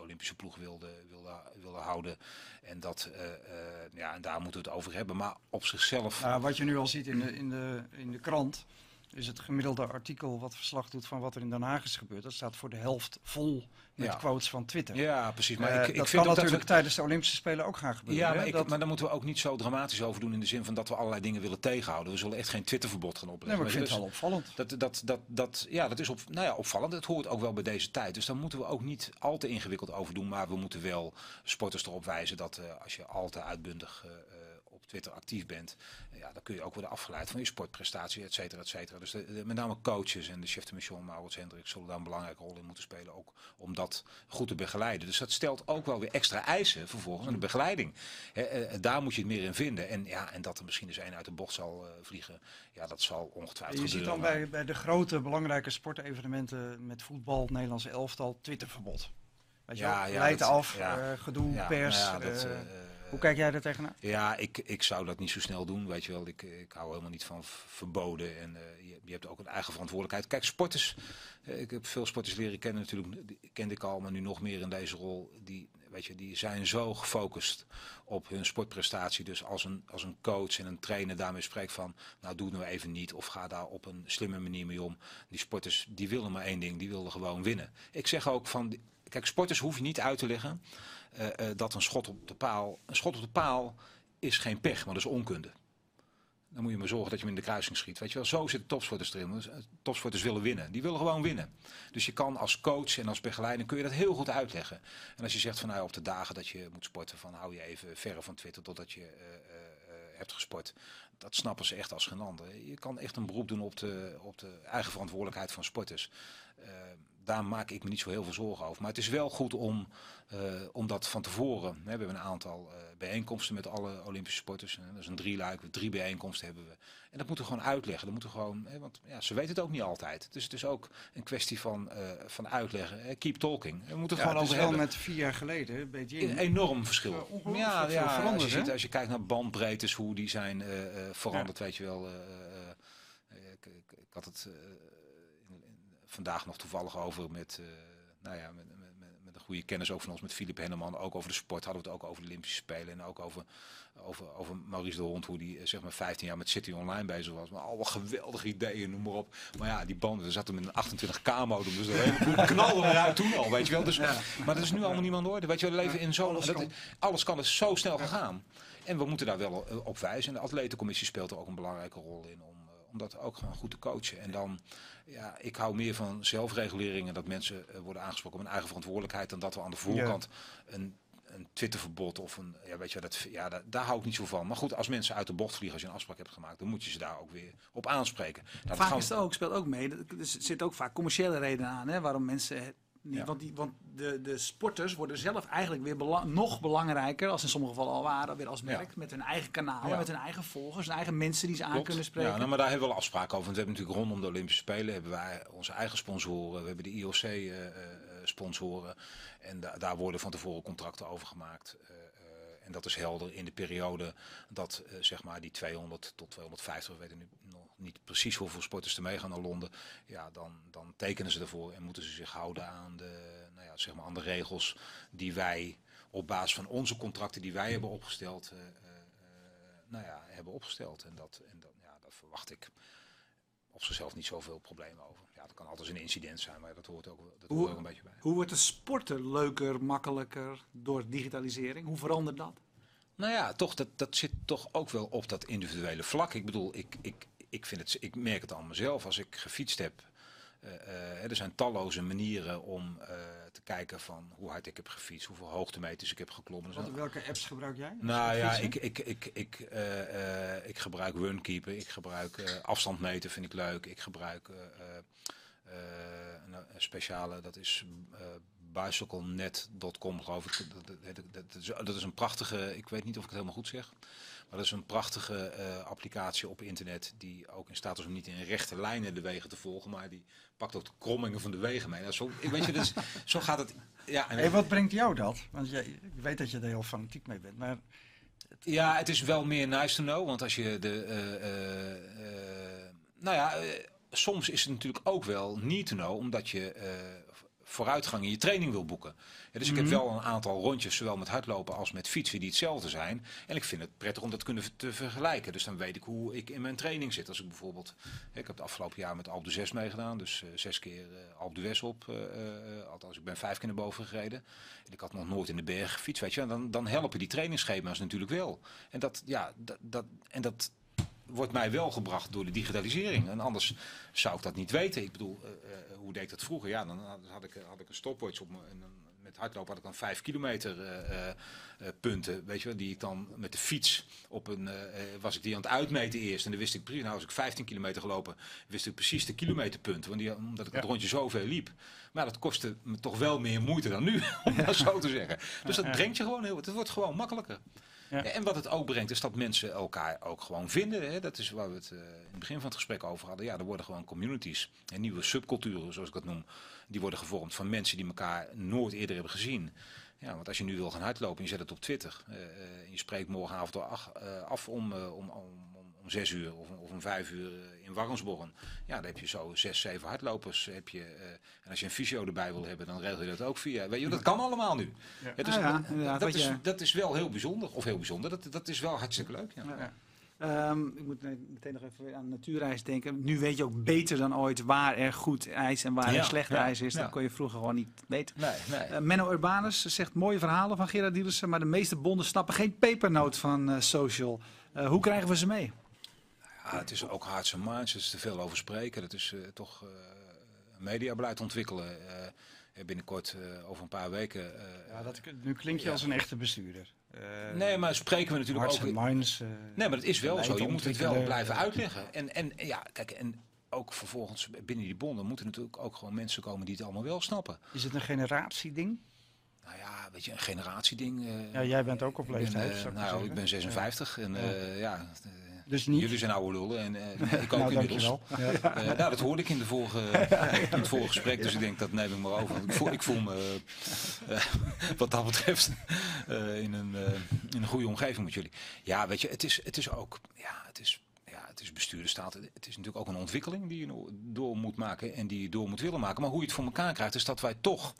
Olympische ploeg wilden, wilden, wilden houden. En, dat, eh, eh, ja, en daar moeten we het over hebben. Maar op zichzelf. Nou, wat je nu al ziet in de, in, de, in de krant, is het gemiddelde artikel wat verslag doet van wat er in Den Haag is gebeurd. Dat staat voor de helft vol met Ja. quotes van Twitter. Ja, precies. Maar Eh, ik, ik dat vind kan dat natuurlijk we, tijdens de Olympische Spelen ook gaan gebeuren. Ja, maar, ik, dat, maar daar moeten we ook niet zo dramatisch over doen in de zin van dat we allerlei dingen willen tegenhouden. We zullen echt geen Twitterverbod gaan nee, opleggen. maar ik vind het wel opvallend. Dat, dat, dat, dat, ja, dat is op, nou ja, opvallend. Het hoort ook wel bij deze tijd. Dus daar moeten we ook niet al te ingewikkeld over doen. Maar we moeten wel sporters erop wijzen dat eh, als je al te uitbundig eh, Twitter actief bent, eh, ja, dan kun je ook worden afgeleid van je sportprestatie, et cetera, et cetera. Dus de, de- met name coaches en de chef de mission, Maurits Hendrik, zullen daar een belangrijke rol in moeten spelen. Ook om dat goed te begeleiden. Dus dat stelt ook wel weer extra eisen vervolgens aan de begeleiding. Hè, eh, daar moet je het meer in vinden. En, ja, en dat er misschien eens één uit de bocht zal eh, vliegen, ja, dat zal ongetwijfeld Je ziet gebeuren. dan maar- bij, bij de grote belangrijke sportevenementen met voetbal, Nederlandse elftal, Twitterverbod. Weet je Ja, ja, Leidt dat- af, ja. eh, gedoe, pers. ja, dat, eh, eh, hoe kijk jij daar tegenaan? Ja, ik, ik zou dat niet zo snel doen, weet je wel. Ik, ik hou helemaal niet van verboden en eh, je, je hebt ook een eigen verantwoordelijkheid. Kijk, sporters, eh, ik heb veel sporters leren kennen natuurlijk, die kende ik al, maar nu nog meer in deze rol. Die, weet je, die zijn zo gefocust op hun sportprestatie. Dus als een, als een coach en een trainer daarmee spreekt van, nou doe het nou even niet of ga daar op een slimme manier mee om. Die sporters, die willen maar één ding, die willen gewoon winnen. Ik zeg ook van, kijk, sporters hoef je niet uit te leggen eh, eh, dat een schot op de paal, een schot op de paal is geen pech, maar dat is onkunde. Dan moet je maar zorgen dat je hem in de kruising schiet. Weet je wel, zo zitten topsporters erin. Eh, Topsporters willen winnen. Die willen gewoon winnen. Dus je kan als coach en als begeleider kun je dat heel goed uitleggen. En als je zegt van nou op de dagen dat je moet sporten, van hou je even verre van Twitter totdat je hebt gesport. Dat snappen ze echt als geen ander. Je kan echt een beroep doen op de, op de eigen verantwoordelijkheid van sporters. Eh, daar maak ik me niet zo heel veel zorgen over. Maar het is wel goed om, eh, om dat van tevoren. Hè, we hebben een aantal eh, bijeenkomsten met alle Olympische sporters. Hè, dat is een drieluik, drie bijeenkomsten hebben we. En dat moeten we gewoon uitleggen. Dat moeten we gewoon, hè, want ja, ze weten het ook niet altijd. Dus het is ook een kwestie van, eh, van uitleggen. Hè, keep talking. We moeten Ja, gewoon het is wel met vier jaar geleden, Een enorm verschil. Ja, ja, als, je ziet, als je kijkt naar bandbreedtes, hoe die zijn eh, eh, veranderd, weet je wel. eh, eh, eh, ik, ik, ik had het eh, vandaag nog toevallig over met, eh, nou ja, met, met, met, een goede kennis ook van ons, met Filip Henneman. Ook over de sport hadden we het ook over de Olympische Spelen en ook over, over, over Maurice de Hond, hoe die eh, zeg maar 15 jaar met City Online bezig was. Maar allemaal geweldige ideeën, noem maar op. Maar ja, die banden, er zat hem in een 28K-modem, dus de hele knalde eruit toen al, weet je wel. Dus, Maar dat is nu allemaal de orde. Weet je, we leven in zo'n... Alles dat- kan. alles kan dus zo snel gegaan. En we moeten daar wel eh, op wijzen. En de atletencommissie speelt er ook een belangrijke rol in om, om dat ook gewoon goed te coachen. En dan, ja, ik hou meer van zelfregulering en dat mensen eh, worden aangesproken op hun eigen verantwoordelijkheid dan dat we aan de voorkant een, een Twitterverbod of een, ja, weet je, dat, ja, daar, daar hou ik niet zo van. Maar goed, als mensen uit de bocht vliegen, als je een afspraak hebt gemaakt, dan moet je ze daar ook weer op aanspreken. Nou, Vaak gaan is het ook, speelt ook mee. Er zitten ook vaak commerciële redenen aan, hè, waarom mensen Ja. Want, die, want de, de sporters worden zelf eigenlijk weer bela- nog belangrijker, als in sommige gevallen al waren, weer als merk. Ja. Met hun eigen kanalen, Ja. met hun eigen volgers, hun eigen mensen die ze aan Klopt. kunnen spreken. Ja, nou, maar daar hebben we wel afspraken over. Want we hebben natuurlijk rondom de Olympische Spelen hebben wij onze eigen sponsoren. We hebben de IOC eh, eh. En da- daar worden van tevoren contracten over gemaakt. Eh, en dat is helder in de periode dat zeg maar die 200 tot 250, we weten nu nog niet precies hoeveel sporters er meegaan naar Londen. Ja, dan, dan tekenen ze ervoor en moeten ze zich houden aan de, nou ja, zeg maar aan de regels die wij op basis van onze contracten die wij hebben opgesteld, eh, eh, nou ja, hebben opgesteld. En dat, en dat, ja, dat verwacht ik op zichzelf niet zoveel problemen over. Ja, dat kan altijd een incident zijn, maar dat hoort ook, wel- dat Hoe- hoort ook een beetje bij. Hoe wordt de sporten leuker, makkelijker door digitalisering? Hoe verandert dat? Nou ja, toch, dat, dat zit toch ook wel op dat individuele vlak. Ik bedoel, ik, ik, ik, vind het, ik merk het aan mezelf. Als ik gefietst heb Eh, eh, er zijn talloze manieren om eh, te kijken van hoe hard ik heb gefietst, hoeveel hoogtemeters ik heb geklommen. Wat, zijn- welke apps gebruik jij? nou ja, ik, ik, ik, ik, ik gebruik Runkeeper, ik gebruik afstandmeten, vind ik leuk. Ik gebruik een, een speciale, dat is bicyclenet.com geloof ik. Dat, dat is een prachtige, ik weet niet of ik het helemaal goed zeg, maar dat is een prachtige eh, applicatie op internet die ook in staat is om niet in rechte lijnen de wegen te volgen, maar die pakt ook de krommingen van de wegen mee. Nou, zo, ik weet je, dus, zo gaat het. Ja, en Hey, wat brengt jou dat? Want jij, ik weet dat je er heel fanatiek mee bent, maar Ja, het is wel meer nice to know. Want als je de. eh, eh, nou ja, soms is het natuurlijk ook wel need to know, omdat je vooruitgang in je training wil boeken. Ja, dus ik heb wel een aantal rondjes, zowel met hardlopen als met fietsen, die hetzelfde zijn. En ik vind het prettig om dat kunnen te vergelijken. Dus dan weet ik hoe ik in mijn training zit. Als ik bijvoorbeeld. Ik heb het afgelopen jaar met Alpe d'Huez meegedaan. Dus eh, zes keer eh Alpe d'Huez op. eh, althans, ik ben vijf keer naar boven gereden. En ik had nog nooit in de berg gefietst, weet je. En dan, dan helpen die trainingsschema's natuurlijk wel. En dat, ja, dat, dat, en dat wordt mij wel gebracht door de digitalisering. En anders zou ik dat niet weten. Ik bedoel, eh, eh, hoe deed ik dat vroeger? Ja, dan had- ik, had ik een stopwatch op dan, met hardlopen had ik dan vijf kilometer eh, eh, eh, punten, weet je wel, die ik dan met de fiets op een, eh, eh, was ik die aan het uitmeten eerst. En dan wist ik precies, nou als ik 15 kilometer gelopen, wist ik precies de kilometerpunten, want die, omdat ik het rondje zoveel liep. Maar dat kostte me toch wel meer moeite dan nu, om dat zo te zeggen. Dus dat brengt je gewoon heel, het wordt gewoon makkelijker. En wat het ook brengt, is dat mensen elkaar ook gewoon vinden. Hè? Dat is waar we het eh, in het begin van het gesprek over hadden. Ja, er worden gewoon communities en nieuwe subculturen, zoals ik dat noem. Die worden gevormd van mensen die elkaar nooit eerder hebben gezien. Ja, want als je nu wil gaan hardlopen en je zet het op Twitter. eh, eh, en je spreekt morgenavond eh, af om, eh, om, om, om, zes uur of, of om vijf uur eh, in Warrensborn. Ja, dan heb je zo zes, zeven hardlopers. Heb je, eh, en als je een fysio erbij wil hebben, dan regel je dat ook via. Weet je, dat kan allemaal nu. Ja. Het is, Ah ja, dat- dat, is, je- dat is wel heel bijzonder. Of heel bijzonder, dat, dat is wel hartstikke leuk. Ja. Ja. Ehm, ik moet meteen nog even aan natuurreis denken. Nu weet je ook beter dan ooit waar er goed ijs en waar Ja, er slecht ja, ijs is. Dat ja. kon je vroeger gewoon niet weten. Nee, nee. Eh, Menno Urbanus zegt mooie verhalen van Gerard Dielissen, maar de meeste bonden snappen geen pepernoot van eh, social. Eh, hoe krijgen we ze mee? Ja, het is ook and minds, er is te veel over spreken. Dat is eh, toch eh mediabeleid ontwikkelen. Eh, binnenkort, over een paar weken. ja, dat, nu klink je Ja. als een echte bestuurder. Nee, maar spreken we natuurlijk ook... minds. Nee, maar het is wel zo. Je moet het wel blijven uitleggen. En, en ja, kijk, en ook vervolgens binnen die bonden moeten natuurlijk ook gewoon mensen komen die het allemaal wel snappen. Is het een generatieding? Nou ja, weet je, een generatieding. Ja, jij bent ook op ben, leeftijd. nou, ik ben 56 en eh, ja, Dus niet. jullie zijn oude lullen en eh, ik ook nou, inmiddels. dankjewel. Ja. Eh, nou, dat hoorde ik in, de vorige, in het vorige gesprek, dus ik denk dat neem ik maar over. Ik voel, ik voel me eh, eh, wat dat betreft eh, in, een, eh, in een goede omgeving met jullie. Ja, weet je, het is, het is ook, ja, het is, ja, het is bestuurderstaat. Het is natuurlijk ook een ontwikkeling die je door moet maken en die je door moet willen maken. Maar hoe je het voor elkaar krijgt, is dat wij toch,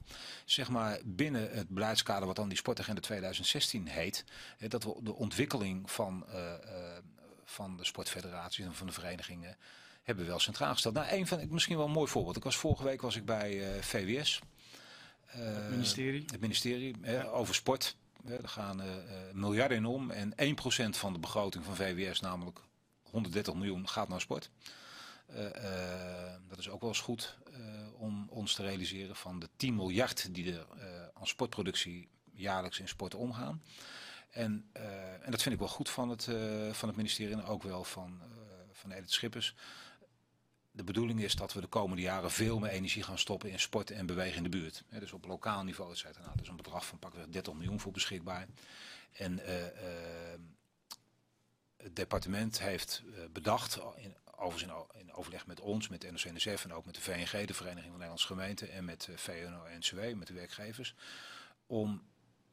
zeg maar, binnen het beleidskader wat dan die Sportagenda 2016 heet, eh, dat we de ontwikkeling van, eh, eh, van de sportfederaties en van de verenigingen hebben we wel centraal gesteld. Nou, een van, misschien wel een mooi voorbeeld. Ik was vorige week was ik bij eh, VWS. eh, Het ministerie. Het ministerie eh, over sport. Eh, er gaan eh, eh, miljarden in om. En 1% van de begroting van VWS, namelijk 130 miljoen, gaat naar sport. Eh, eh, dat is ook wel eens goed eh, om ons te realiseren van de 10 miljard die er eh, aan sportproductie jaarlijks in sport omgaan. En, eh, en dat vind ik wel goed van het, eh, van het ministerie en ook wel van, eh van Edith Schippers. De bedoeling is dat we de komende jaren veel meer energie gaan stoppen in sport en bewegen in de buurt. Dus op lokaal niveau, et cetera. Nou, is een bedrag van pakweg 30 miljoen voor beschikbaar. En het departement heeft bedacht, in, overigens in, in overleg met ons, met de NOC-NSF en ook met de VNG, de Vereniging van Nederlandse Gemeenten, en met VNO-NCW, met de werkgevers, om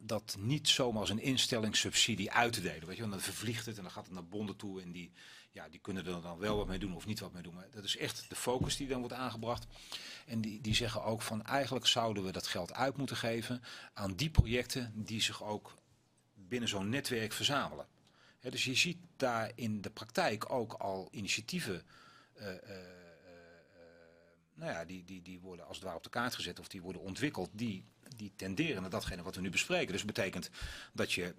dat niet zomaar als een instellingssubsidie uit te delen. Weet je, want dan vervliegt het en dan gaat het naar bonden toe en die, ja, die kunnen er dan wel wat mee doen of niet wat mee doen. Maar dat is echt de focus die dan wordt aangebracht. En die, die zeggen ook van eigenlijk zouden we dat geld uit moeten geven aan die projecten die zich ook binnen zo'n netwerk verzamelen. Dus je ziet daar in de praktijk ook al initiatieven. eh, eh, eh, nou ja, die, die, die worden als het ware op de kaart gezet of die worden ontwikkeld, die, die tenderen naar datgene wat we nu bespreken. Dus dat betekent dat je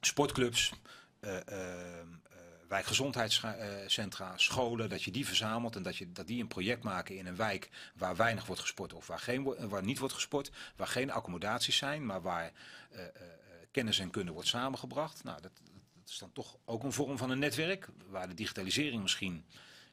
sportclubs, eh, eh, wijkgezondheidscentra, scholen, dat je die verzamelt en dat, je, dat die een project maken in een wijk waar weinig wordt gesport of waar, geen, waar niet wordt gesport, waar geen accommodaties zijn, maar waar eh, kennis en kunde wordt samengebracht. Nou, dat, dat is dan toch ook een vorm van een netwerk, waar de digitalisering misschien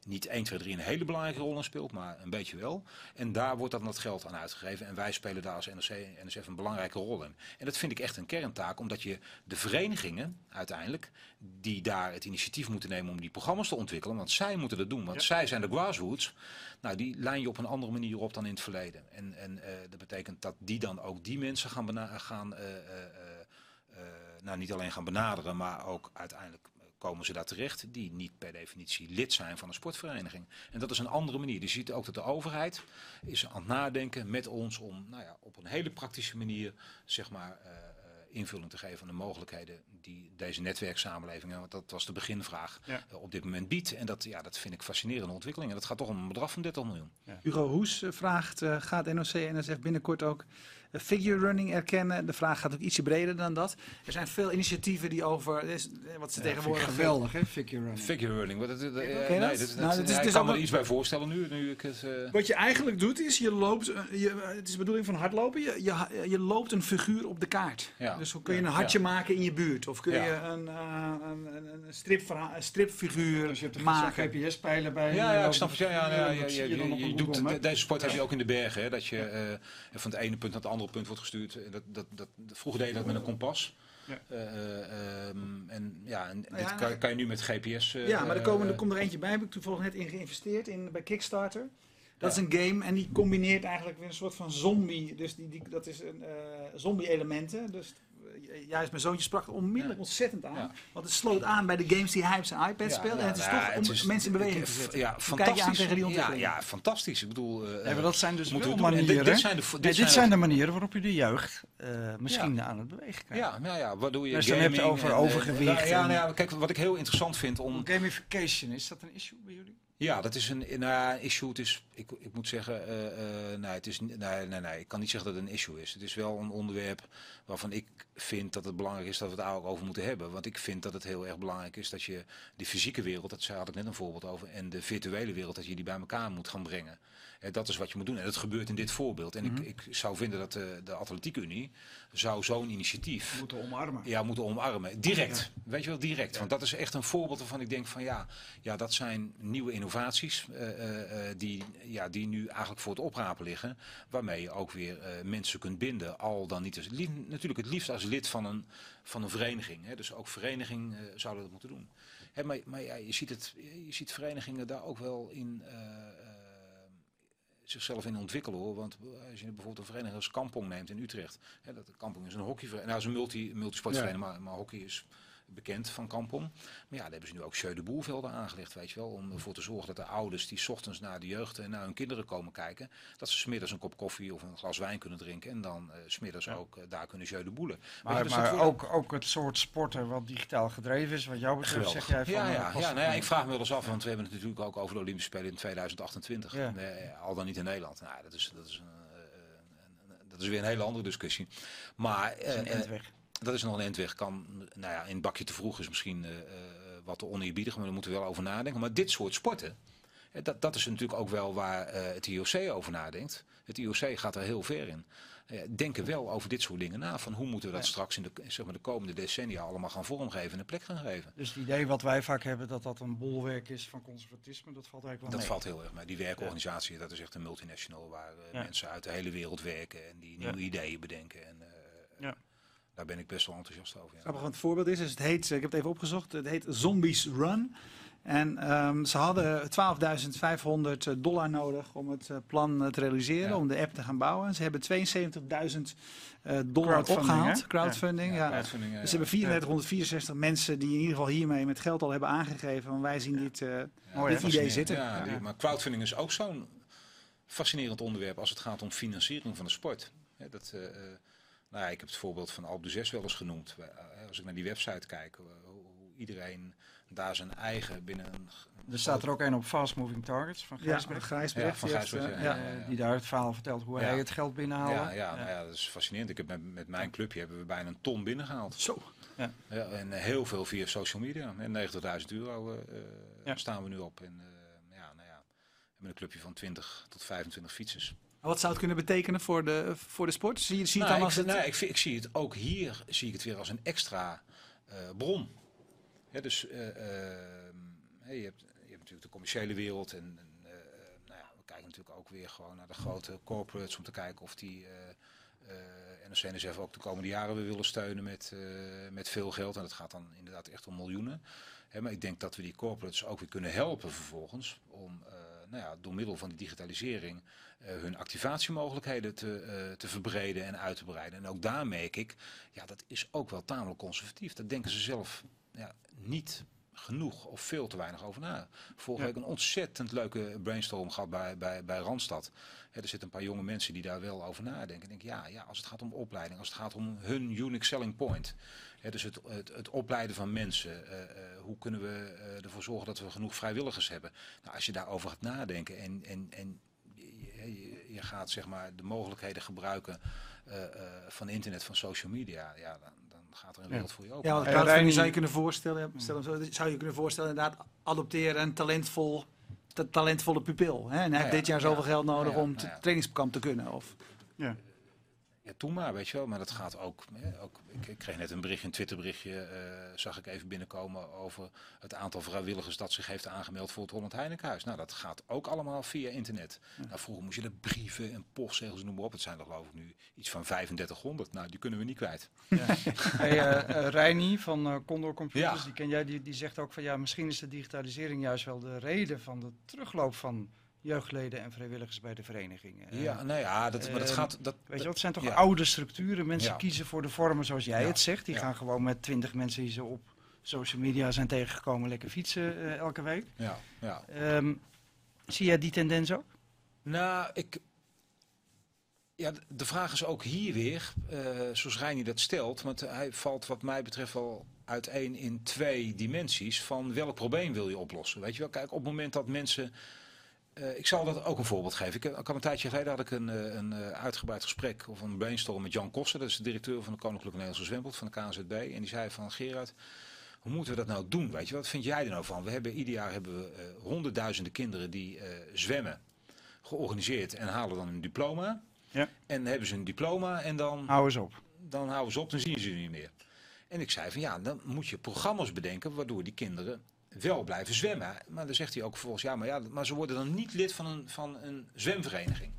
niet 1, 2, 3 een hele belangrijke rol in speelt, maar een beetje wel. En daar wordt dan dat geld aan uitgegeven. En wij spelen daar als NRC en NSF een belangrijke rol in. En dat vind ik echt een kerntaak, omdat je de verenigingen uiteindelijk, die daar het initiatief moeten nemen om die programma's te ontwikkelen, want zij moeten dat doen, want zij zijn de grassroots. Nou, die lijn je op een andere manier op dan in het verleden. En, en eh, dat betekent dat die dan ook die mensen gaan, gaan eh, eh, nou niet alleen gaan benaderen, maar ook uiteindelijk komen ze daar terecht die niet per definitie lid zijn van een sportvereniging. En dat is een andere manier. Je ziet ook dat de overheid is aan het nadenken met ons om nou ja, op een hele praktische manier zeg maar, eh, eh, invulling te geven aan de mogelijkheden die deze netwerksamenleving, want dat was de beginvraag, Ja. eh, op dit moment biedt. En dat, ja, dat vind ik fascinerende ontwikkeling. En dat gaat toch om een bedrag van 30 miljoen. Hugo Hoes vraagt, eh, gaat NOC en NSF binnenkort ook figure running erkennen? De vraag gaat ook ietsje breder dan dat. Er zijn veel initiatieven die over, er is, eh, wat ze tegenwoordig... geweldig, hè, figure running. Figure running, wat, eh, dat? nee, dat, Nou, dat- het is- ik is kan me er iets bij voorstellen nu, nu ik het... eh, Wat je eigenlijk doet is, je loopt, je, het is de bedoeling van hardlopen, je, je, je loopt een figuur op de kaart. Ja. Dus hoe kun je een hartje Ja. maken in je buurt? Of kun Ja. je een, eh, een, een, stripfiguur Dus je hebt er maken? GPS-pijlen bij. Ja, ja, ik snap het. Ja, ja, je, doet, deze sport heb je ook in de bergen. Hè, dat je eh, van het ene punt naar het andere punt wordt gestuurd. En Dat, dat, dat, vroeger deed je dat met een kompas. Ja. Eh, eh, ehm, en ja, en Nou ja, dit kan, kan je nu met GPS. eh, Ja, maar er, komen, er eh, komt er eentje bij. Heb ik toevallig net in geïnvesteerd in, bij Kickstarter. Dat is een game en die combineert eigenlijk weer een soort van zombie. Dus die, die, dat is een eh, zombie-elementen. Dus eh, juist mijn zoontje sprak er onmiddellijk Ja. ontzettend aan. Ja. Want het sloot aan bij de games die hij op zijn iPad ja, en het is nou toch om is- mensen in beweging te zetten. Ja, je fantastisch. aan tegen die ontwikkeling? ja, fantastisch. Ik bedoel, eh, dat zijn dus wel dit- manieren. Dit zijn de, dit Nee, dit zijn zijn de- manieren waarop je de jeugd eh, misschien aan het bewegen krijgt. Ja, nou ja, je Als je het hebt gaming over en, eh, overgewicht nou ja, nou ja, kijk, wat ik heel interessant vind om... Gamification, is dat een issue bij jullie? Ja, dat is een nou, issue. Het is, ik, ik moet zeggen, eh, eh, nee, het is, nee, nee, nee, ik kan niet zeggen dat het een issue is. Het is wel een onderwerp waarvan ik vind dat het belangrijk is dat we het daar ook over moeten hebben. Want ik vind dat het heel erg belangrijk is dat je die fysieke wereld, dat had ik net een voorbeeld over, en de virtuele wereld, dat je die bij elkaar moet gaan brengen. Eh, dat is wat je moet doen. En dat gebeurt in dit voorbeeld. En ik, ik zou vinden dat de, de Atletiek Unie zou zo'n initiatief Moeten omarmen. ja, moeten omarmen. Direct. Weet je wel, direct. Want dat is echt een voorbeeld waarvan ik denk van ja, ja dat zijn nieuwe innovaties eh, eh, eh, die, ja, die nu eigenlijk voor het oprapen liggen. Waarmee je ook weer eh, mensen kunt binden. Al dan niet als, natuurlijk het liefst als lid van een, van een vereniging. Hè. Dus ook vereniging eh, zouden dat moeten doen. Hè, maar maar ja, je, ziet het, je ziet verenigingen daar ook wel in... eh, eh, zichzelf in ontwikkelen hoor. Want als je bijvoorbeeld een vereniging als Kampong neemt in Utrecht. Hè, dat, Kampong is een hockeyvereniging. Nou, is een multi, multisportvereniging, maar, maar hockey is bekend van Kampong. Maar ja, daar hebben ze nu ook Jeu de Boelvelden aangelegd, weet je wel. Om ervoor te zorgen dat de ouders die 's ochtends naar de jeugd en naar hun kinderen komen kijken. Dat ze smiddags een kop koffie of een glas wijn kunnen drinken. En dan eh smiddags ook eh, daar kunnen Jeu de Boelen. Maar, dus maar ook, ook het soort sporten wat digitaal gedreven is, wat jou betreft, Geweldig. zeg jij van... ja, eh, ja, ja, nou ja, ik vraag me wel eens af, want we hebben het natuurlijk ook over de Olympische Spelen in 2028. Ja. Eh, al dan niet in Nederland. Nou, dat is, dat, is, een, dat is weer een hele andere discussie. Maar dat een dat is nog een endweg. Kan, nou ja, in het bakje te vroeg is misschien eh, eh, wat te oneerbiedig, maar daar moeten we wel over nadenken. Maar dit soort sporten, dat, dat is natuurlijk ook wel waar eh, het IOC over nadenkt. Het IOC gaat er heel ver in. Denken wel over dit soort dingen na. Van hoe moeten we dat Ja. straks in de, zeg maar, de komende decennia allemaal gaan vormgeven en een plek gaan geven. Dus het idee wat wij vaak hebben, dat dat een bolwerk is van conservatisme, dat valt eigenlijk wel Dat mee. valt heel erg mee. Die werkorganisatie, dat is echt een multinational waar Ja. mensen uit de hele wereld werken en die Ja. nieuwe ideeën bedenken. En, Ja. Daar ben ik best wel enthousiast over. Ja. Grappig, want het voorbeeld is, is het heet, ik heb het even opgezocht, het heet Zombies Run. En ehm, ze hadden 12.500 dollar nodig om het eh, plan eh, te realiseren, Ja. om de app te gaan bouwen. Ze hebben 72.000 eh, dollar Crowdfunding, opgehaald, hè? crowdfunding. Ja. crowdfunding, eh, Dus ze hebben 3464 mensen die in ieder geval hiermee met geld al hebben aangegeven. Want wij zien dit, eh, dit idee zitten. Die- maar crowdfunding is ook zo'n fascinerend onderwerp als het gaat om financiering van de sport. Hè, dat, eh, eh, nou ja, ik heb het voorbeeld van Alpe d'Huez wel eens genoemd. Eh, Als ik naar die website kijk, eh, hoe, iedereen daar zijn eigen binnen een... Er staat er ook een op Fast Moving Targets van Ja, Gijsbrecht. Grijsbrecht. Ja, van die heeft, Gijsbrecht, ja. ja. die daar het verhaal vertelt hoe Ja. hij het geld binnenhaalde. Ja, ja, nou ja, dat is fascinerend. Ik heb met, met mijn clubje hebben we bijna een ton binnengehaald. Zo. Ja, en eh, heel veel via social media. En 90.000 euro Ja. staan we nu op. En eh, ja, nou ja, we hebben een clubje van 20 tot 25 fietsers. Wat zou het kunnen betekenen voor de, voor de sport? Zie je, zie je het Nou, dan ik, als het... nou, ik, ik zie het ook hier zie ik het weer als een extra eh, bron. Ja, dus eh, hè, je, hebt, je hebt natuurlijk de commerciële wereld en, en eh, nou ja, we kijken natuurlijk ook weer gewoon naar de grote corporates om te kijken of die eh eh NOC en NSF ook de komende jaren weer willen steunen met, eh, met veel geld. En dat gaat dan inderdaad echt om miljoenen. Hè, maar ik denk dat we die corporates ook weer kunnen helpen vervolgens om eh, nou ja, door middel van die digitalisering eh, hun activatiemogelijkheden te, eh, te verbreden en uit te breiden. En ook daar merk ik, ja, dat is ook wel tamelijk conservatief. Daar denken ze zelf ja, niet genoeg of veel te weinig over na. Vorige Ja. week een ontzettend leuke brainstorm gehad bij, bij, bij Randstad. Hè, er zitten een paar jonge mensen die daar wel over nadenken. Ik denk, ja, ja, als het gaat om opleiding, als het gaat om hun unique selling point. Hè, dus het, het, het opleiden van mensen. eh, eh, hoe kunnen we eh, ervoor zorgen dat we genoeg vrijwilligers hebben? Nou, als je daarover gaat nadenken en, en, en je, je, je gaat zeg maar de mogelijkheden gebruiken eh, eh, van internet, van social media, ja, dan, dan gaat er een Ja. wereld voor je open. Ja, want Reini- zou je kunnen voorstellen, stel hem zo, zou je kunnen voorstellen inderdaad adopteren een talentvol, ta- talentvolle pupil. Hè? En hij heeft dit jaar ja. zoveel geld nodig Ja, ja, om het ja. trainingskamp te kunnen. Of, Ja. Ja, doe maar, weet je wel. Maar dat gaat ook. Hè, ook ik, ik kreeg net een berichtje, een Twitterberichtje, eh, zag ik even binnenkomen over het aantal vrijwilligers dat zich heeft aangemeld voor het Holland Heinekenhuis. Nou, dat gaat ook allemaal via internet. Nou, vroeger moest je de brieven en postzegels noem maar op. Het zijn er geloof ik nu iets van 3500. Nou, die kunnen we niet kwijt. Hey, eh, eh, Reini van Condor Computers, Ja. die ken jij, die, die zegt ook van ja, misschien is de digitalisering juist wel de reden van de terugloop van jeugdleden en vrijwilligers bij de verenigingen. Ja, nou ja, dat, maar dat eh, gaat. Dat, Weet je, dat zijn toch ja. oude structuren. Mensen Ja. kiezen voor de vormen zoals jij Ja. het zegt. Die gaan gewoon met twintig mensen die ze op social media zijn tegengekomen lekker fietsen eh, elke week. Ja, ja. Ehm, zie jij die tendens ook? Nou, ik. Ja, de vraag is ook hier weer, eh, zoals Reini dat stelt, want hij valt wat mij betreft wel uiteen in twee dimensies van welk probleem wil je oplossen. Weet je wel, kijk, op het moment dat mensen. Eh, ik zal dat ook een voorbeeld geven. Ik, ik had een tijdje geleden had ik een, eh, een eh, uitgebreid gesprek of een brainstorm met Jan Koster, dat is de directeur van de Koninklijke Nederlandse Zwembad van de KNZB. En die zei van Gerard, hoe moeten we dat nou doen? Weet je, wat vind jij er nou van? We hebben ieder jaar hebben we honderdduizenden kinderen die zwemmen georganiseerd en halen dan een diploma. Ja. En hebben ze een diploma en dan, Hou eens op. dan houden ze op, dan zien ze ze niet meer. En ik zei van ja, dan moet je programma's bedenken waardoor die kinderen wel blijven zwemmen. Maar dan zegt hij ook vervolgens, ja, maar, ja, maar ze worden dan niet lid van een, van een zwemvereniging.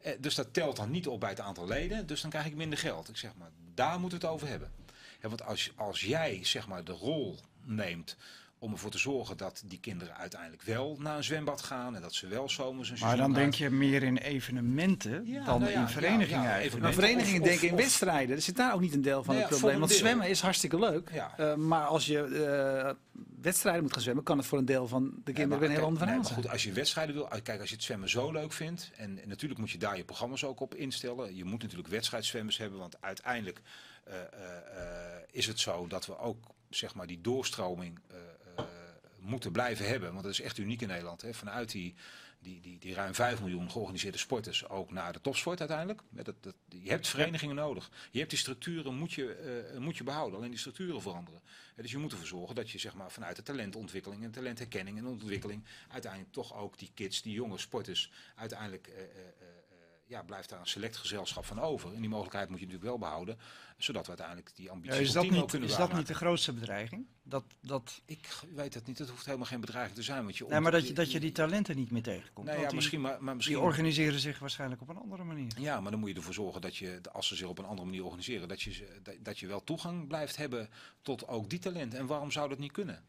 Eh, dus dat telt dan niet op bij het aantal leden, dus dan krijg ik minder geld. Ik zeg maar, daar moeten we het over hebben. Ja, want als, als jij zeg maar de rol neemt om ervoor te zorgen dat die kinderen uiteindelijk wel naar een zwembad gaan en dat ze wel zomers een Maar dan denk je meer in evenementen Ja, dan nou ja, in verenigingen ja, ja, eigenlijk. maar verenigingen of- denken in wedstrijden. Er zit daar ook niet een deel van Nee, het probleem. Want deel. zwemmen is hartstikke leuk. Ja. Eh, maar als je eh, wedstrijden moet gaan zwemmen, kan het voor een deel van de kinderen weer een heel ander nee, verhaal maar zijn. goed, als je wedstrijden wil, ah, kijk, als je het zwemmen zo leuk vindt, en, en natuurlijk moet je daar je programma's ook op instellen. Je moet natuurlijk wedstrijdzwemmers hebben, want uiteindelijk eh, eh, eh, is het zo dat we ook zeg maar die doorstroming eh, eh, moeten blijven hebben. Want dat is echt uniek in Nederland. Hè? Vanuit die, die, die, die ruim 5 miljoen georganiseerde sporters ook naar de topsport uiteindelijk. Dat, dat, je hebt verenigingen nodig. Je hebt die structuren, moet je, eh, moet je behouden. Alleen die structuren veranderen. Dus je moet ervoor zorgen dat je zeg maar, vanuit de talentontwikkeling en talentherkenning en ontwikkeling uiteindelijk toch ook die kids, die jonge sporters, uiteindelijk eh, eh, ja, blijft daar een select gezelschap van over. En die mogelijkheid moet je natuurlijk wel behouden, zodat we uiteindelijk die Ja, ambitie is van dat, niet, kunnen is dat niet de grootste bedreiging? Dat, dat, Ik weet het niet, dat hoeft helemaal geen bedreiging te zijn. Want je nee, maar dat je, dat je die talenten niet meer tegenkomt. Nee, ja, die, misschien, maar, maar misschien die organiseren zich waarschijnlijk op een andere manier. Ja, maar dan moet je ervoor zorgen dat je, als ze zich op een andere manier organiseren, dat je, dat je wel toegang blijft hebben tot ook die talenten. En waarom zou dat niet kunnen?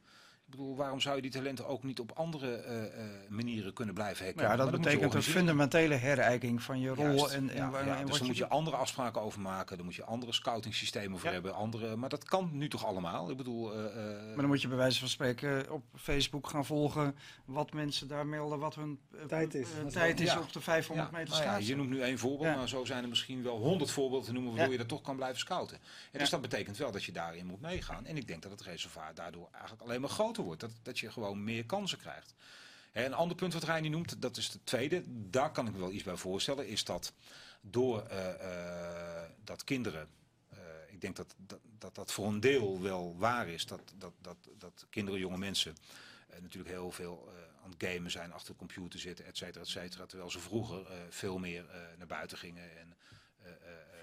Ik bedoel, waarom zou je die talenten ook niet op andere eh, eh, manieren kunnen blijven herkennen? ja, dat dan betekent een fundamentele herijking van je rol. Juist, en, en, ja, waar- ja, en dus wat daar moet je andere afspraken over maken. Dan moet je andere scouting systemen voor Ja. hebben. Andere, maar dat kan nu toch allemaal? Ik bedoel, eh, eh, Maar dan moet je bij wijze van spreken op Facebook gaan volgen wat mensen daar melden, wat hun Tijd is. tijd is ja. op de 500 meter nou ja, schaatsen. je noemt nu één voorbeeld, Ja. maar zo zijn er misschien wel honderd voorbeelden te noemen waardoor Ja. je dat toch kan blijven scouten. En dus dat betekent wel dat je daarin moet meegaan. En ik denk dat het reservoir daardoor eigenlijk alleen maar groter wordt. Dat, dat je gewoon meer kansen krijgt. En een ander punt wat Reini noemt, dat is de tweede. Daar kan ik me wel iets bij voorstellen. Is dat door eh, eh, dat kinderen. eh, ik denk dat dat, dat dat voor een deel wel waar is. Dat, dat, dat, dat kinderen, jonge mensen. natuurlijk heel veel aan het gamen zijn, achter de computer zitten, et cetera, et cetera. Terwijl ze vroeger veel meer naar buiten gingen. En,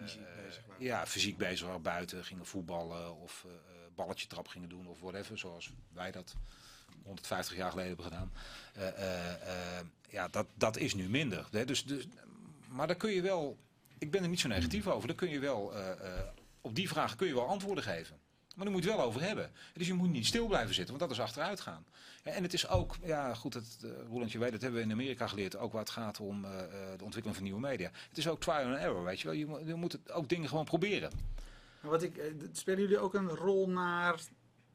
Fysiek bezig waren. Ja, fysiek bezig waren buiten. Gingen voetballen of balletje trap gingen doen of whatever. Zoals wij dat 150 jaar geleden hebben gedaan. Eh, eh, eh, ja, dat, dat is nu minder. Hè? Dus, dus, maar daar kun je wel, ik ben er niet zo negatief over, daar kun je wel, op die vraag kun je wel antwoorden geven. Maar daar moet je het wel over hebben. Dus je moet niet stil blijven zitten, want dat is achteruit gaan. En het is ook, ja goed, het, uh, Roland, je weet, dat hebben we in Amerika geleerd, ook waar het gaat om de ontwikkeling van nieuwe media. Het is ook trial and error, weet je wel. Je, moet- je moet het ook dingen gewoon proberen. Wat ik, eh, spelen jullie ook een rol naar,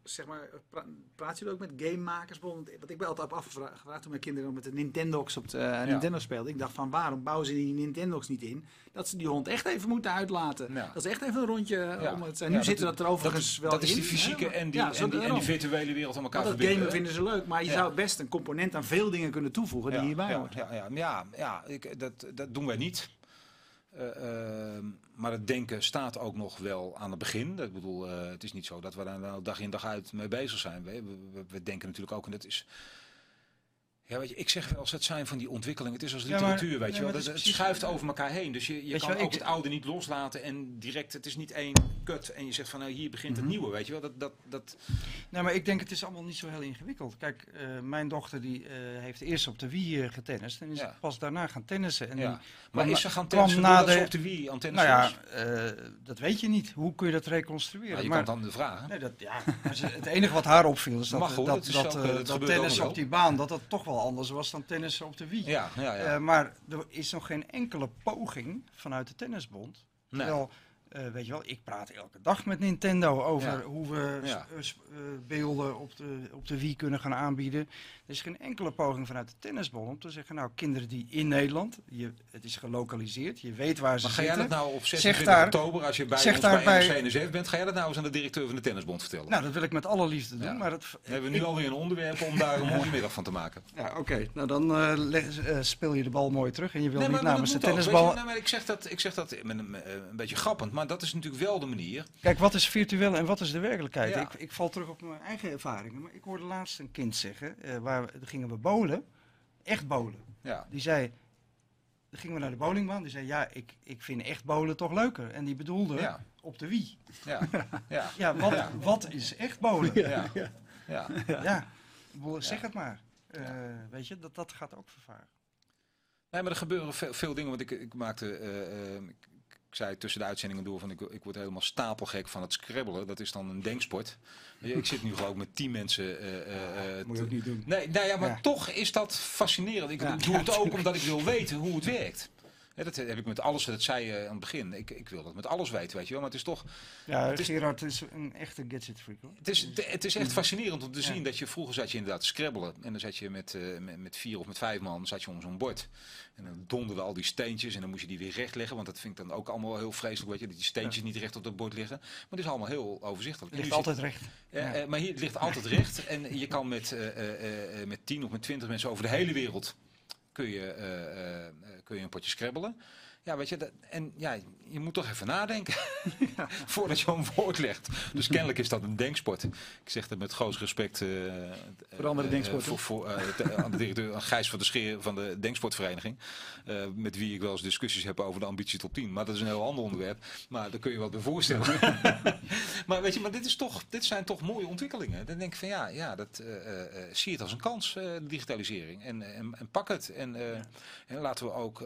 zeg maar, pra praten jullie ook met gamemakers? Bijvoorbeeld, Wat ik ben altijd op afgevraagd toen mijn kinderen nog met de Nintendox op de eh, Nintendo speelden. Ik dacht van, waarom bouwen ze die Nintendox niet in? Dat ze die hond echt even moeten uitlaten. Ja. Dat is echt even een rondje Ja. om het. En nu dat- zitten dat er overigens dat, wel dat is in, die fysieke en die, en, die, en daarom. die virtuele wereld aan elkaar Want dat verbinden. gamen vinden ze leuk, maar je zou best een component aan veel dingen kunnen toevoegen die hierbij hoort. Ja, ja, ja, ja ik, dat, dat doen wij niet. Eh, ehm, maar het denken staat ook nog wel aan het begin. Ik bedoel, eh, het is niet zo dat we daar nou dag in dag uit mee bezig zijn. We, we, we denken natuurlijk ook, en dat is... Ja, weet je, ik zeg wel eens, het zijn van die ontwikkelingen. Het is als Ja, maar- literatuur, weet ja, je maar wel. het precies- schuift over elkaar heen. Dus je, je je kan wel, ook ik- het oude niet loslaten en direct... Het is niet één kut en je zegt van, nou, hier begint het Mhm. nieuwe, weet je wel. Dat, dat, dat, Nou, maar ik denk het is allemaal niet zo heel ingewikkeld. Kijk, eh, mijn dochter die eh, heeft eerst op de Wii eh, getennist en is Ja. pas daarna gaan tennissen. En Maar kwam is ze gaan tennissen na de- op de Wii antennes nou ja, dat weet je niet. Hoe kun je dat reconstrueren? Ja, je maar, kan het dan de vragen. nee, dat, ja, maar het enige wat haar opviel is dat, Mag hoor, dat, dat dat, ook op die baan dat dat toch wel anders was dan tennissen op de Wii. Ja, ja, ja. Eh, maar er is nog geen enkele poging vanuit de tennisbond. Nee. Terwijl, eh, weet je wel, ik praat elke dag met Nintendo over Ja. hoe we eh, beelden op de, op de Wii kunnen gaan aanbieden. Er is geen enkele poging vanuit de tennisbond om te zeggen, nou, kinderen die in Nederland, je, het is gelokaliseerd, je weet waar ze Maar ga jij zitten. dat nou op Zeg 26 daar- oktober, als je bij ons bij bij- NRC-NSF bent, ga jij dat nou eens aan de directeur van de tennisbond vertellen? Nou, dat wil ik met alle liefde doen, Ja. maar dat... Dan hebben we nu alweer een onderwerp om daar een mooie middag van te maken. Ja, oké. Nou, dan eh, leg- eh, speel je de bal mooi terug en je wil Nee, niet namens de tennisbal... je. Nou, maar ik zeg dat, ik zeg dat met een, eh, een beetje grappend, maar dat is natuurlijk wel de manier. Kijk, wat is virtueel en wat is de werkelijkheid? Ja. Ik, ik val terug op mijn eigen ervaringen. Maar ik hoorde laatst een kind zeggen, eh, waar we, daar gingen we bowlen, echt bowlen. Ja, Die zei, dan gingen we naar de bowlingbaan, die zei, ja, ik, ik vind echt bowlen toch leuker. En die bedoelde ja, op de Wii. ja, ja, Ja, wat, Ja. wat is echt bowlen? ja, ja. Ja, zeg het maar. Eh, Weet je, dat, dat gaat ook vervagen. Nee, maar er gebeuren veel, veel dingen. Want ik, ik maakte, eh, eh, ik, ik zei tussen de uitzendingen door van ik, ik word helemaal stapelgek van het scrabbelen. Dat is dan een denksport. Ik zit nu geloof ik met tien mensen. eh, Moet je ook niet doen. Nee, nou ja, maar Ja. toch is dat fascinerend. Ik Ja. doe het ook omdat ik wil weten hoe het werkt. Dat heb ik met alles, dat zei je aan het begin. Ik, ik wil dat met alles weten, weet je wel. Maar het is toch, Ja, Het is- Gerard is een echte gadget freak hoor. het is, het is echt fascinerend om te Ja. zien dat je vroeger zat je inderdaad te scrabbelen. En dan zat je met, eh, met, met vier of met vijf man zat je om zo'n bord. En dan donderden al die steentjes en dan moest je die weer recht leggen. Want dat vind ik dan ook allemaal heel vreselijk, weet je. Dat die steentjes niet recht op het bord liggen. Maar het is allemaal heel overzichtelijk. Het ligt zit- altijd recht. Eh, maar hier het ligt altijd recht. En je kan met, eh, met 10 of met 20 mensen over de hele wereld kun je, eh, eh, eh, kun je een potje scrabbelen. Ja, weet je, dat, en ja, je moet toch even nadenken voordat je een woord legt. Dus kennelijk is dat een denksport. Ik zeg dat met groot respect. eh, Voor andere eh, denksporten. Voor, voor, aan de directeur Gijs van de Scheer van de Denksportvereniging. met wie ik wel eens discussies heb over de ambitie top 10. Maar dat is een heel ander onderwerp. Maar daar kun je wat bij voorstellen. maar weet je, maar dit, is toch, dit zijn toch mooie ontwikkelingen. Dan denk ik van ja, ja dat, zie het als een kans, de digitalisering. En, en, en pak het. En, en laten we ook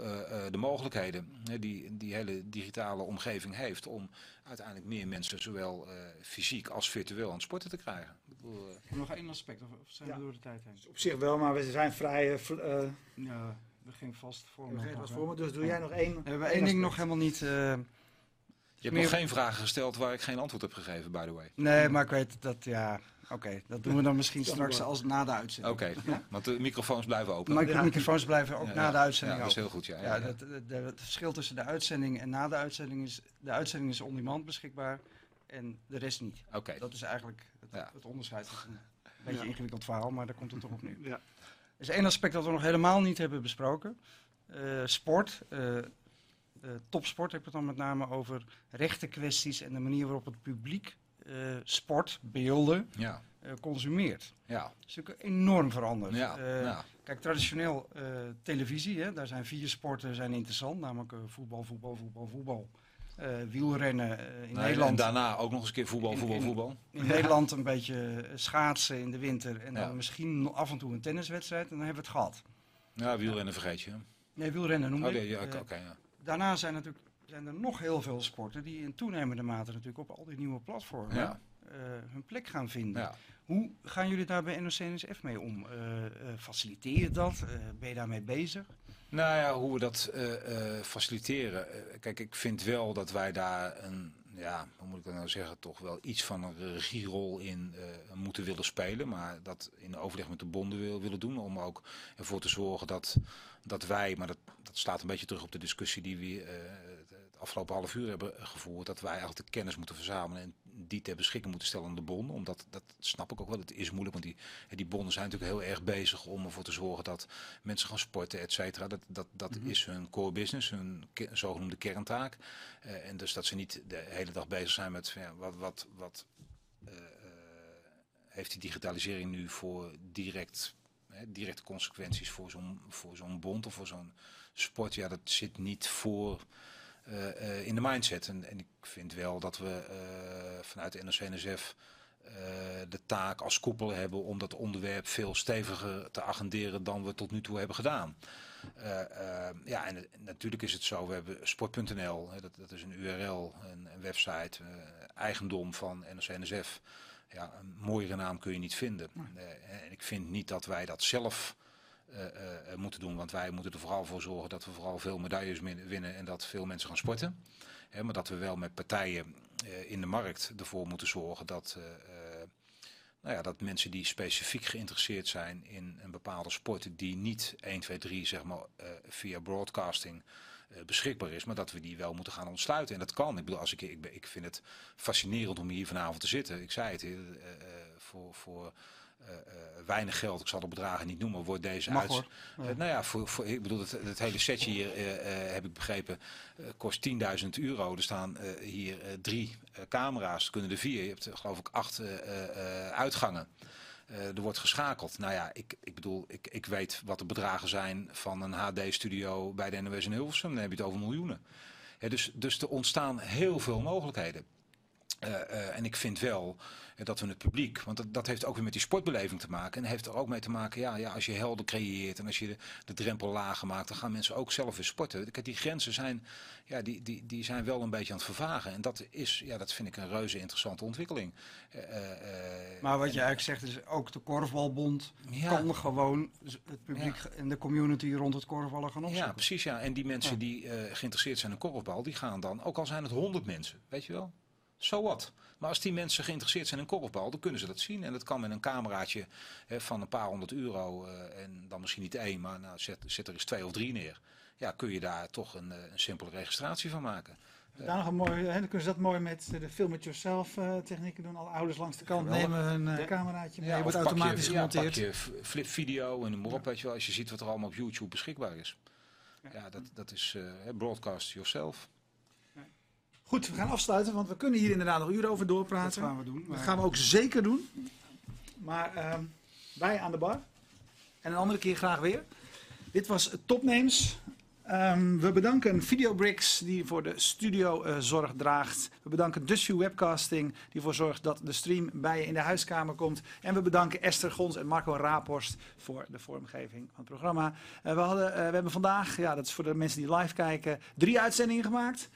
de mogelijkheden die die hele digitale omgeving heeft om uiteindelijk meer mensen zowel eh, fysiek als virtueel aan het sporten te krijgen. Ik bedoel, eh, Nog één aspect, of, of zijn Ja. we door de tijd heen? Op zich wel, maar we zijn vrij. eh, Ja, we gingen vast voor. me, dus doe jij nog één. We hebben één ding nog helemaal niet. eh, je hebt meer- nog geen vragen gesteld waar ik geen antwoord heb gegeven, by the way. nee, maar ik weet dat, ja. Oké, dat doen we dan misschien straks als na de uitzending. Oké, want de microfoons blijven open. Maar de Ja. microfoons blijven ook Ja, na ja. de uitzending Ja, dat is heel goed, ja. Ja, ja, ja. dat, dat- dat- het verschil tussen de uitzending en na de uitzending is... De uitzending is on demand beschikbaar en de rest niet. Oké. Dat is eigenlijk het, Ja. het onderscheid. tussen Beetje Ja. ingewikkeld verhaal, maar daar komt het toch op neer. Ja. Er is één aspect dat we nog helemaal niet hebben besproken. Eh, sport. eh, eh, topsport heb ik het dan met name over rechtenkwesties en de manier waarop het publiek sport, beelden, Ja, eh, consumeert. ja, Dat is natuurlijk enorm veranderd. ja, Eh, ja. Kijk, traditioneel eh, televisie, hè, daar zijn vier sporten zijn interessant. Namelijk eh, voetbal, voetbal, voetbal, voetbal. Eh, wielrennen eh, in Nee, Nederland. En daarna ook nog eens een keer voetbal, In- voetbal, in- voetbal. In Nederland een beetje eh, schaatsen in de winter. En dan Ja. misschien af en toe een tenniswedstrijd. En dan hebben we het gehad. Ja, wielrennen vergeet je. Nee, wielrennen noem Oh, ik. nee, ja, oké, Eh, oké, ja. daarna zijn, natuurlijk, zijn er nog heel veel sporten die in toenemende mate natuurlijk op al die nieuwe platformen Ja. eh, hun plek gaan vinden. Ja. Hoe gaan jullie daar bij NOC-NSF mee om? Eh, eh, faciliteer je dat? Ben je daarmee bezig? Nou ja, hoe we dat faciliteren. Kijk, ik vind wel dat wij daar een, ja, hoe moet ik dat nou zeggen, toch wel iets van een regierol in moeten willen spelen. Maar dat in overleg met de bonden wil, willen doen. Om ook ervoor te zorgen dat, dat wij, maar dat, dat slaat een beetje terug op de discussie die we het afgelopen half uur hebben gevoerd. Dat wij eigenlijk de kennis moeten verzamelen en die ter beschikking moeten stellen aan de bonden. Omdat, dat snap ik ook wel, het is moeilijk. Want die, die bonden zijn natuurlijk heel erg bezig om ervoor te zorgen dat mensen gaan sporten, et cetera. Dat, dat, dat Mhm. is hun core business, hun zogenoemde kerntaak. Eh, en dus dat ze niet de hele dag bezig zijn met ja, wat, wat, wat eh, eh, heeft die digitalisering nu voor direct, directe consequenties voor zo'n, voor zo'n bond of voor zo'n sport. Ja, dat zit niet voor in de mindset. En, en ik vind wel dat we eh, vanuit de NOC-NSF eh, de taak als koepel hebben om dat onderwerp veel steviger te agenderen dan we tot nu toe hebben gedaan. Eh, eh, ja, en natuurlijk is het zo, we hebben sport.nl, hè, dat, dat is een URL, een, een website, eh, eigendom van NOC-NSF. Ja, een mooiere naam kun je niet vinden. Eh, en ik vind niet dat wij dat zelf eh, eh, moeten doen, want wij moeten er vooral voor zorgen dat we vooral veel medailles winnen en dat veel mensen gaan sporten. Hè, maar dat we wel met partijen in de markt ervoor moeten zorgen dat, nou ja, dat mensen die specifiek geïnteresseerd zijn in een bepaalde sport, die niet 1, 2, 3 zeg maar, via broadcasting beschikbaar is, maar dat we die wel moeten gaan ontsluiten. En dat kan. Ik bedoel, als ik, ik, ik vind het fascinerend om hier vanavond te zitten. Ik zei het, voor, voor weinig geld, ik zal de bedragen niet noemen, wordt deze Mag uit. Eh, nou ja, voor, voor, ik bedoel, het, het hele setje hier, eh, eh, heb ik begrepen, eh, kost 10.000 euro. Er staan eh, hier eh, drie eh, camera's, er kunnen er vier. Je hebt eh, geloof ik acht eh, eh, eh, uitgangen. Eh, er wordt geschakeld. Nou ja, ik, ik bedoel, ik, ik weet wat de bedragen zijn van een HD-studio bij de NOS in Hilversum. Dan heb je het over miljoenen. Dus, dus er ontstaan heel veel mogelijkheden. Eh, eh, en ik vind wel eh, dat we het publiek, want dat, dat heeft ook weer met die sportbeleving te maken. En heeft er ook mee te maken, ja, ja als je helden creëert en als je de, de drempel lager maakt, dan gaan mensen ook zelf weer sporten. Kijk, die grenzen zijn, ja, die, die, die zijn wel een beetje aan het vervagen. En dat is, ja, dat vind ik een reuze interessante ontwikkeling. Maar wat je eigenlijk zegt is ook de korfbalbond Ja. kan gewoon het publiek en de community rond het korfballen gaan Ja, opzoeken. precies. Ja. En die mensen Ja. die geïnteresseerd zijn in korfbal, die gaan dan, ook al zijn het honderd mensen, weet je wel. So what? Maar als die mensen geïnteresseerd zijn in korfbal, dan kunnen ze dat zien. En dat kan met een cameraatje hè, van een paar honderd euro. eh, en dan misschien niet één, maar nou, zet, zet er eens twee of drie neer. Ja, kun je daar toch een, eh, een simpele registratie van maken. Daar nog een mooi, hè, dan kunnen ze dat mooi met de film it yourself eh, technieken doen. Alle ouders langs de kant Geweldig. nemen hun eh, Ja. cameraatje mee. Ja, wordt automatisch je, ja, gemonteerd. pak je f- flip video en noem maar op, weet je wel. Als je ziet wat er allemaal op YouTube beschikbaar is. Ja, dat, dat is eh, hè, broadcast yourself. Goed, we gaan afsluiten, want we kunnen hier inderdaad nog uren over Dat doorpraten. gaan we doen. Dat gaan we ook zeker doen. Maar ehm, wij aan de bar. En een andere keer graag weer. Dit was Topnames. Ehm, we bedanken Videobricks die voor de studio eh, zorg draagt. We bedanken Dusview Webcasting die ervoor zorgt dat de stream bij je in de huiskamer komt. En we bedanken Esther Gons en Marco Raaphorst voor de vormgeving van het programma. Eh, we, hadden, eh, we hebben vandaag, ja, dat is voor de mensen die live kijken, drie uitzendingen gemaakt.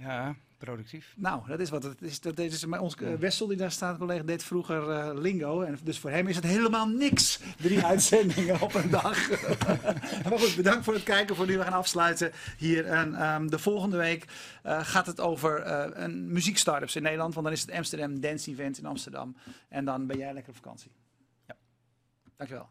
Ja, productief. nou, dat is wat het is. Dat is maar ons eh, Wessel die daar staat, collega, deed vroeger eh, lingo. En dus voor hem is het helemaal niks. Drie uitzendingen op een dag. maar goed, bedankt voor het kijken. Voor nu we gaan afsluiten hier. En ehm, de volgende week eh, gaat het over eh, een muziekstart-ups in Nederland. Want dan is het Amsterdam Dance Event in Amsterdam. En dan ben jij lekker op vakantie. Ja. Dankjewel.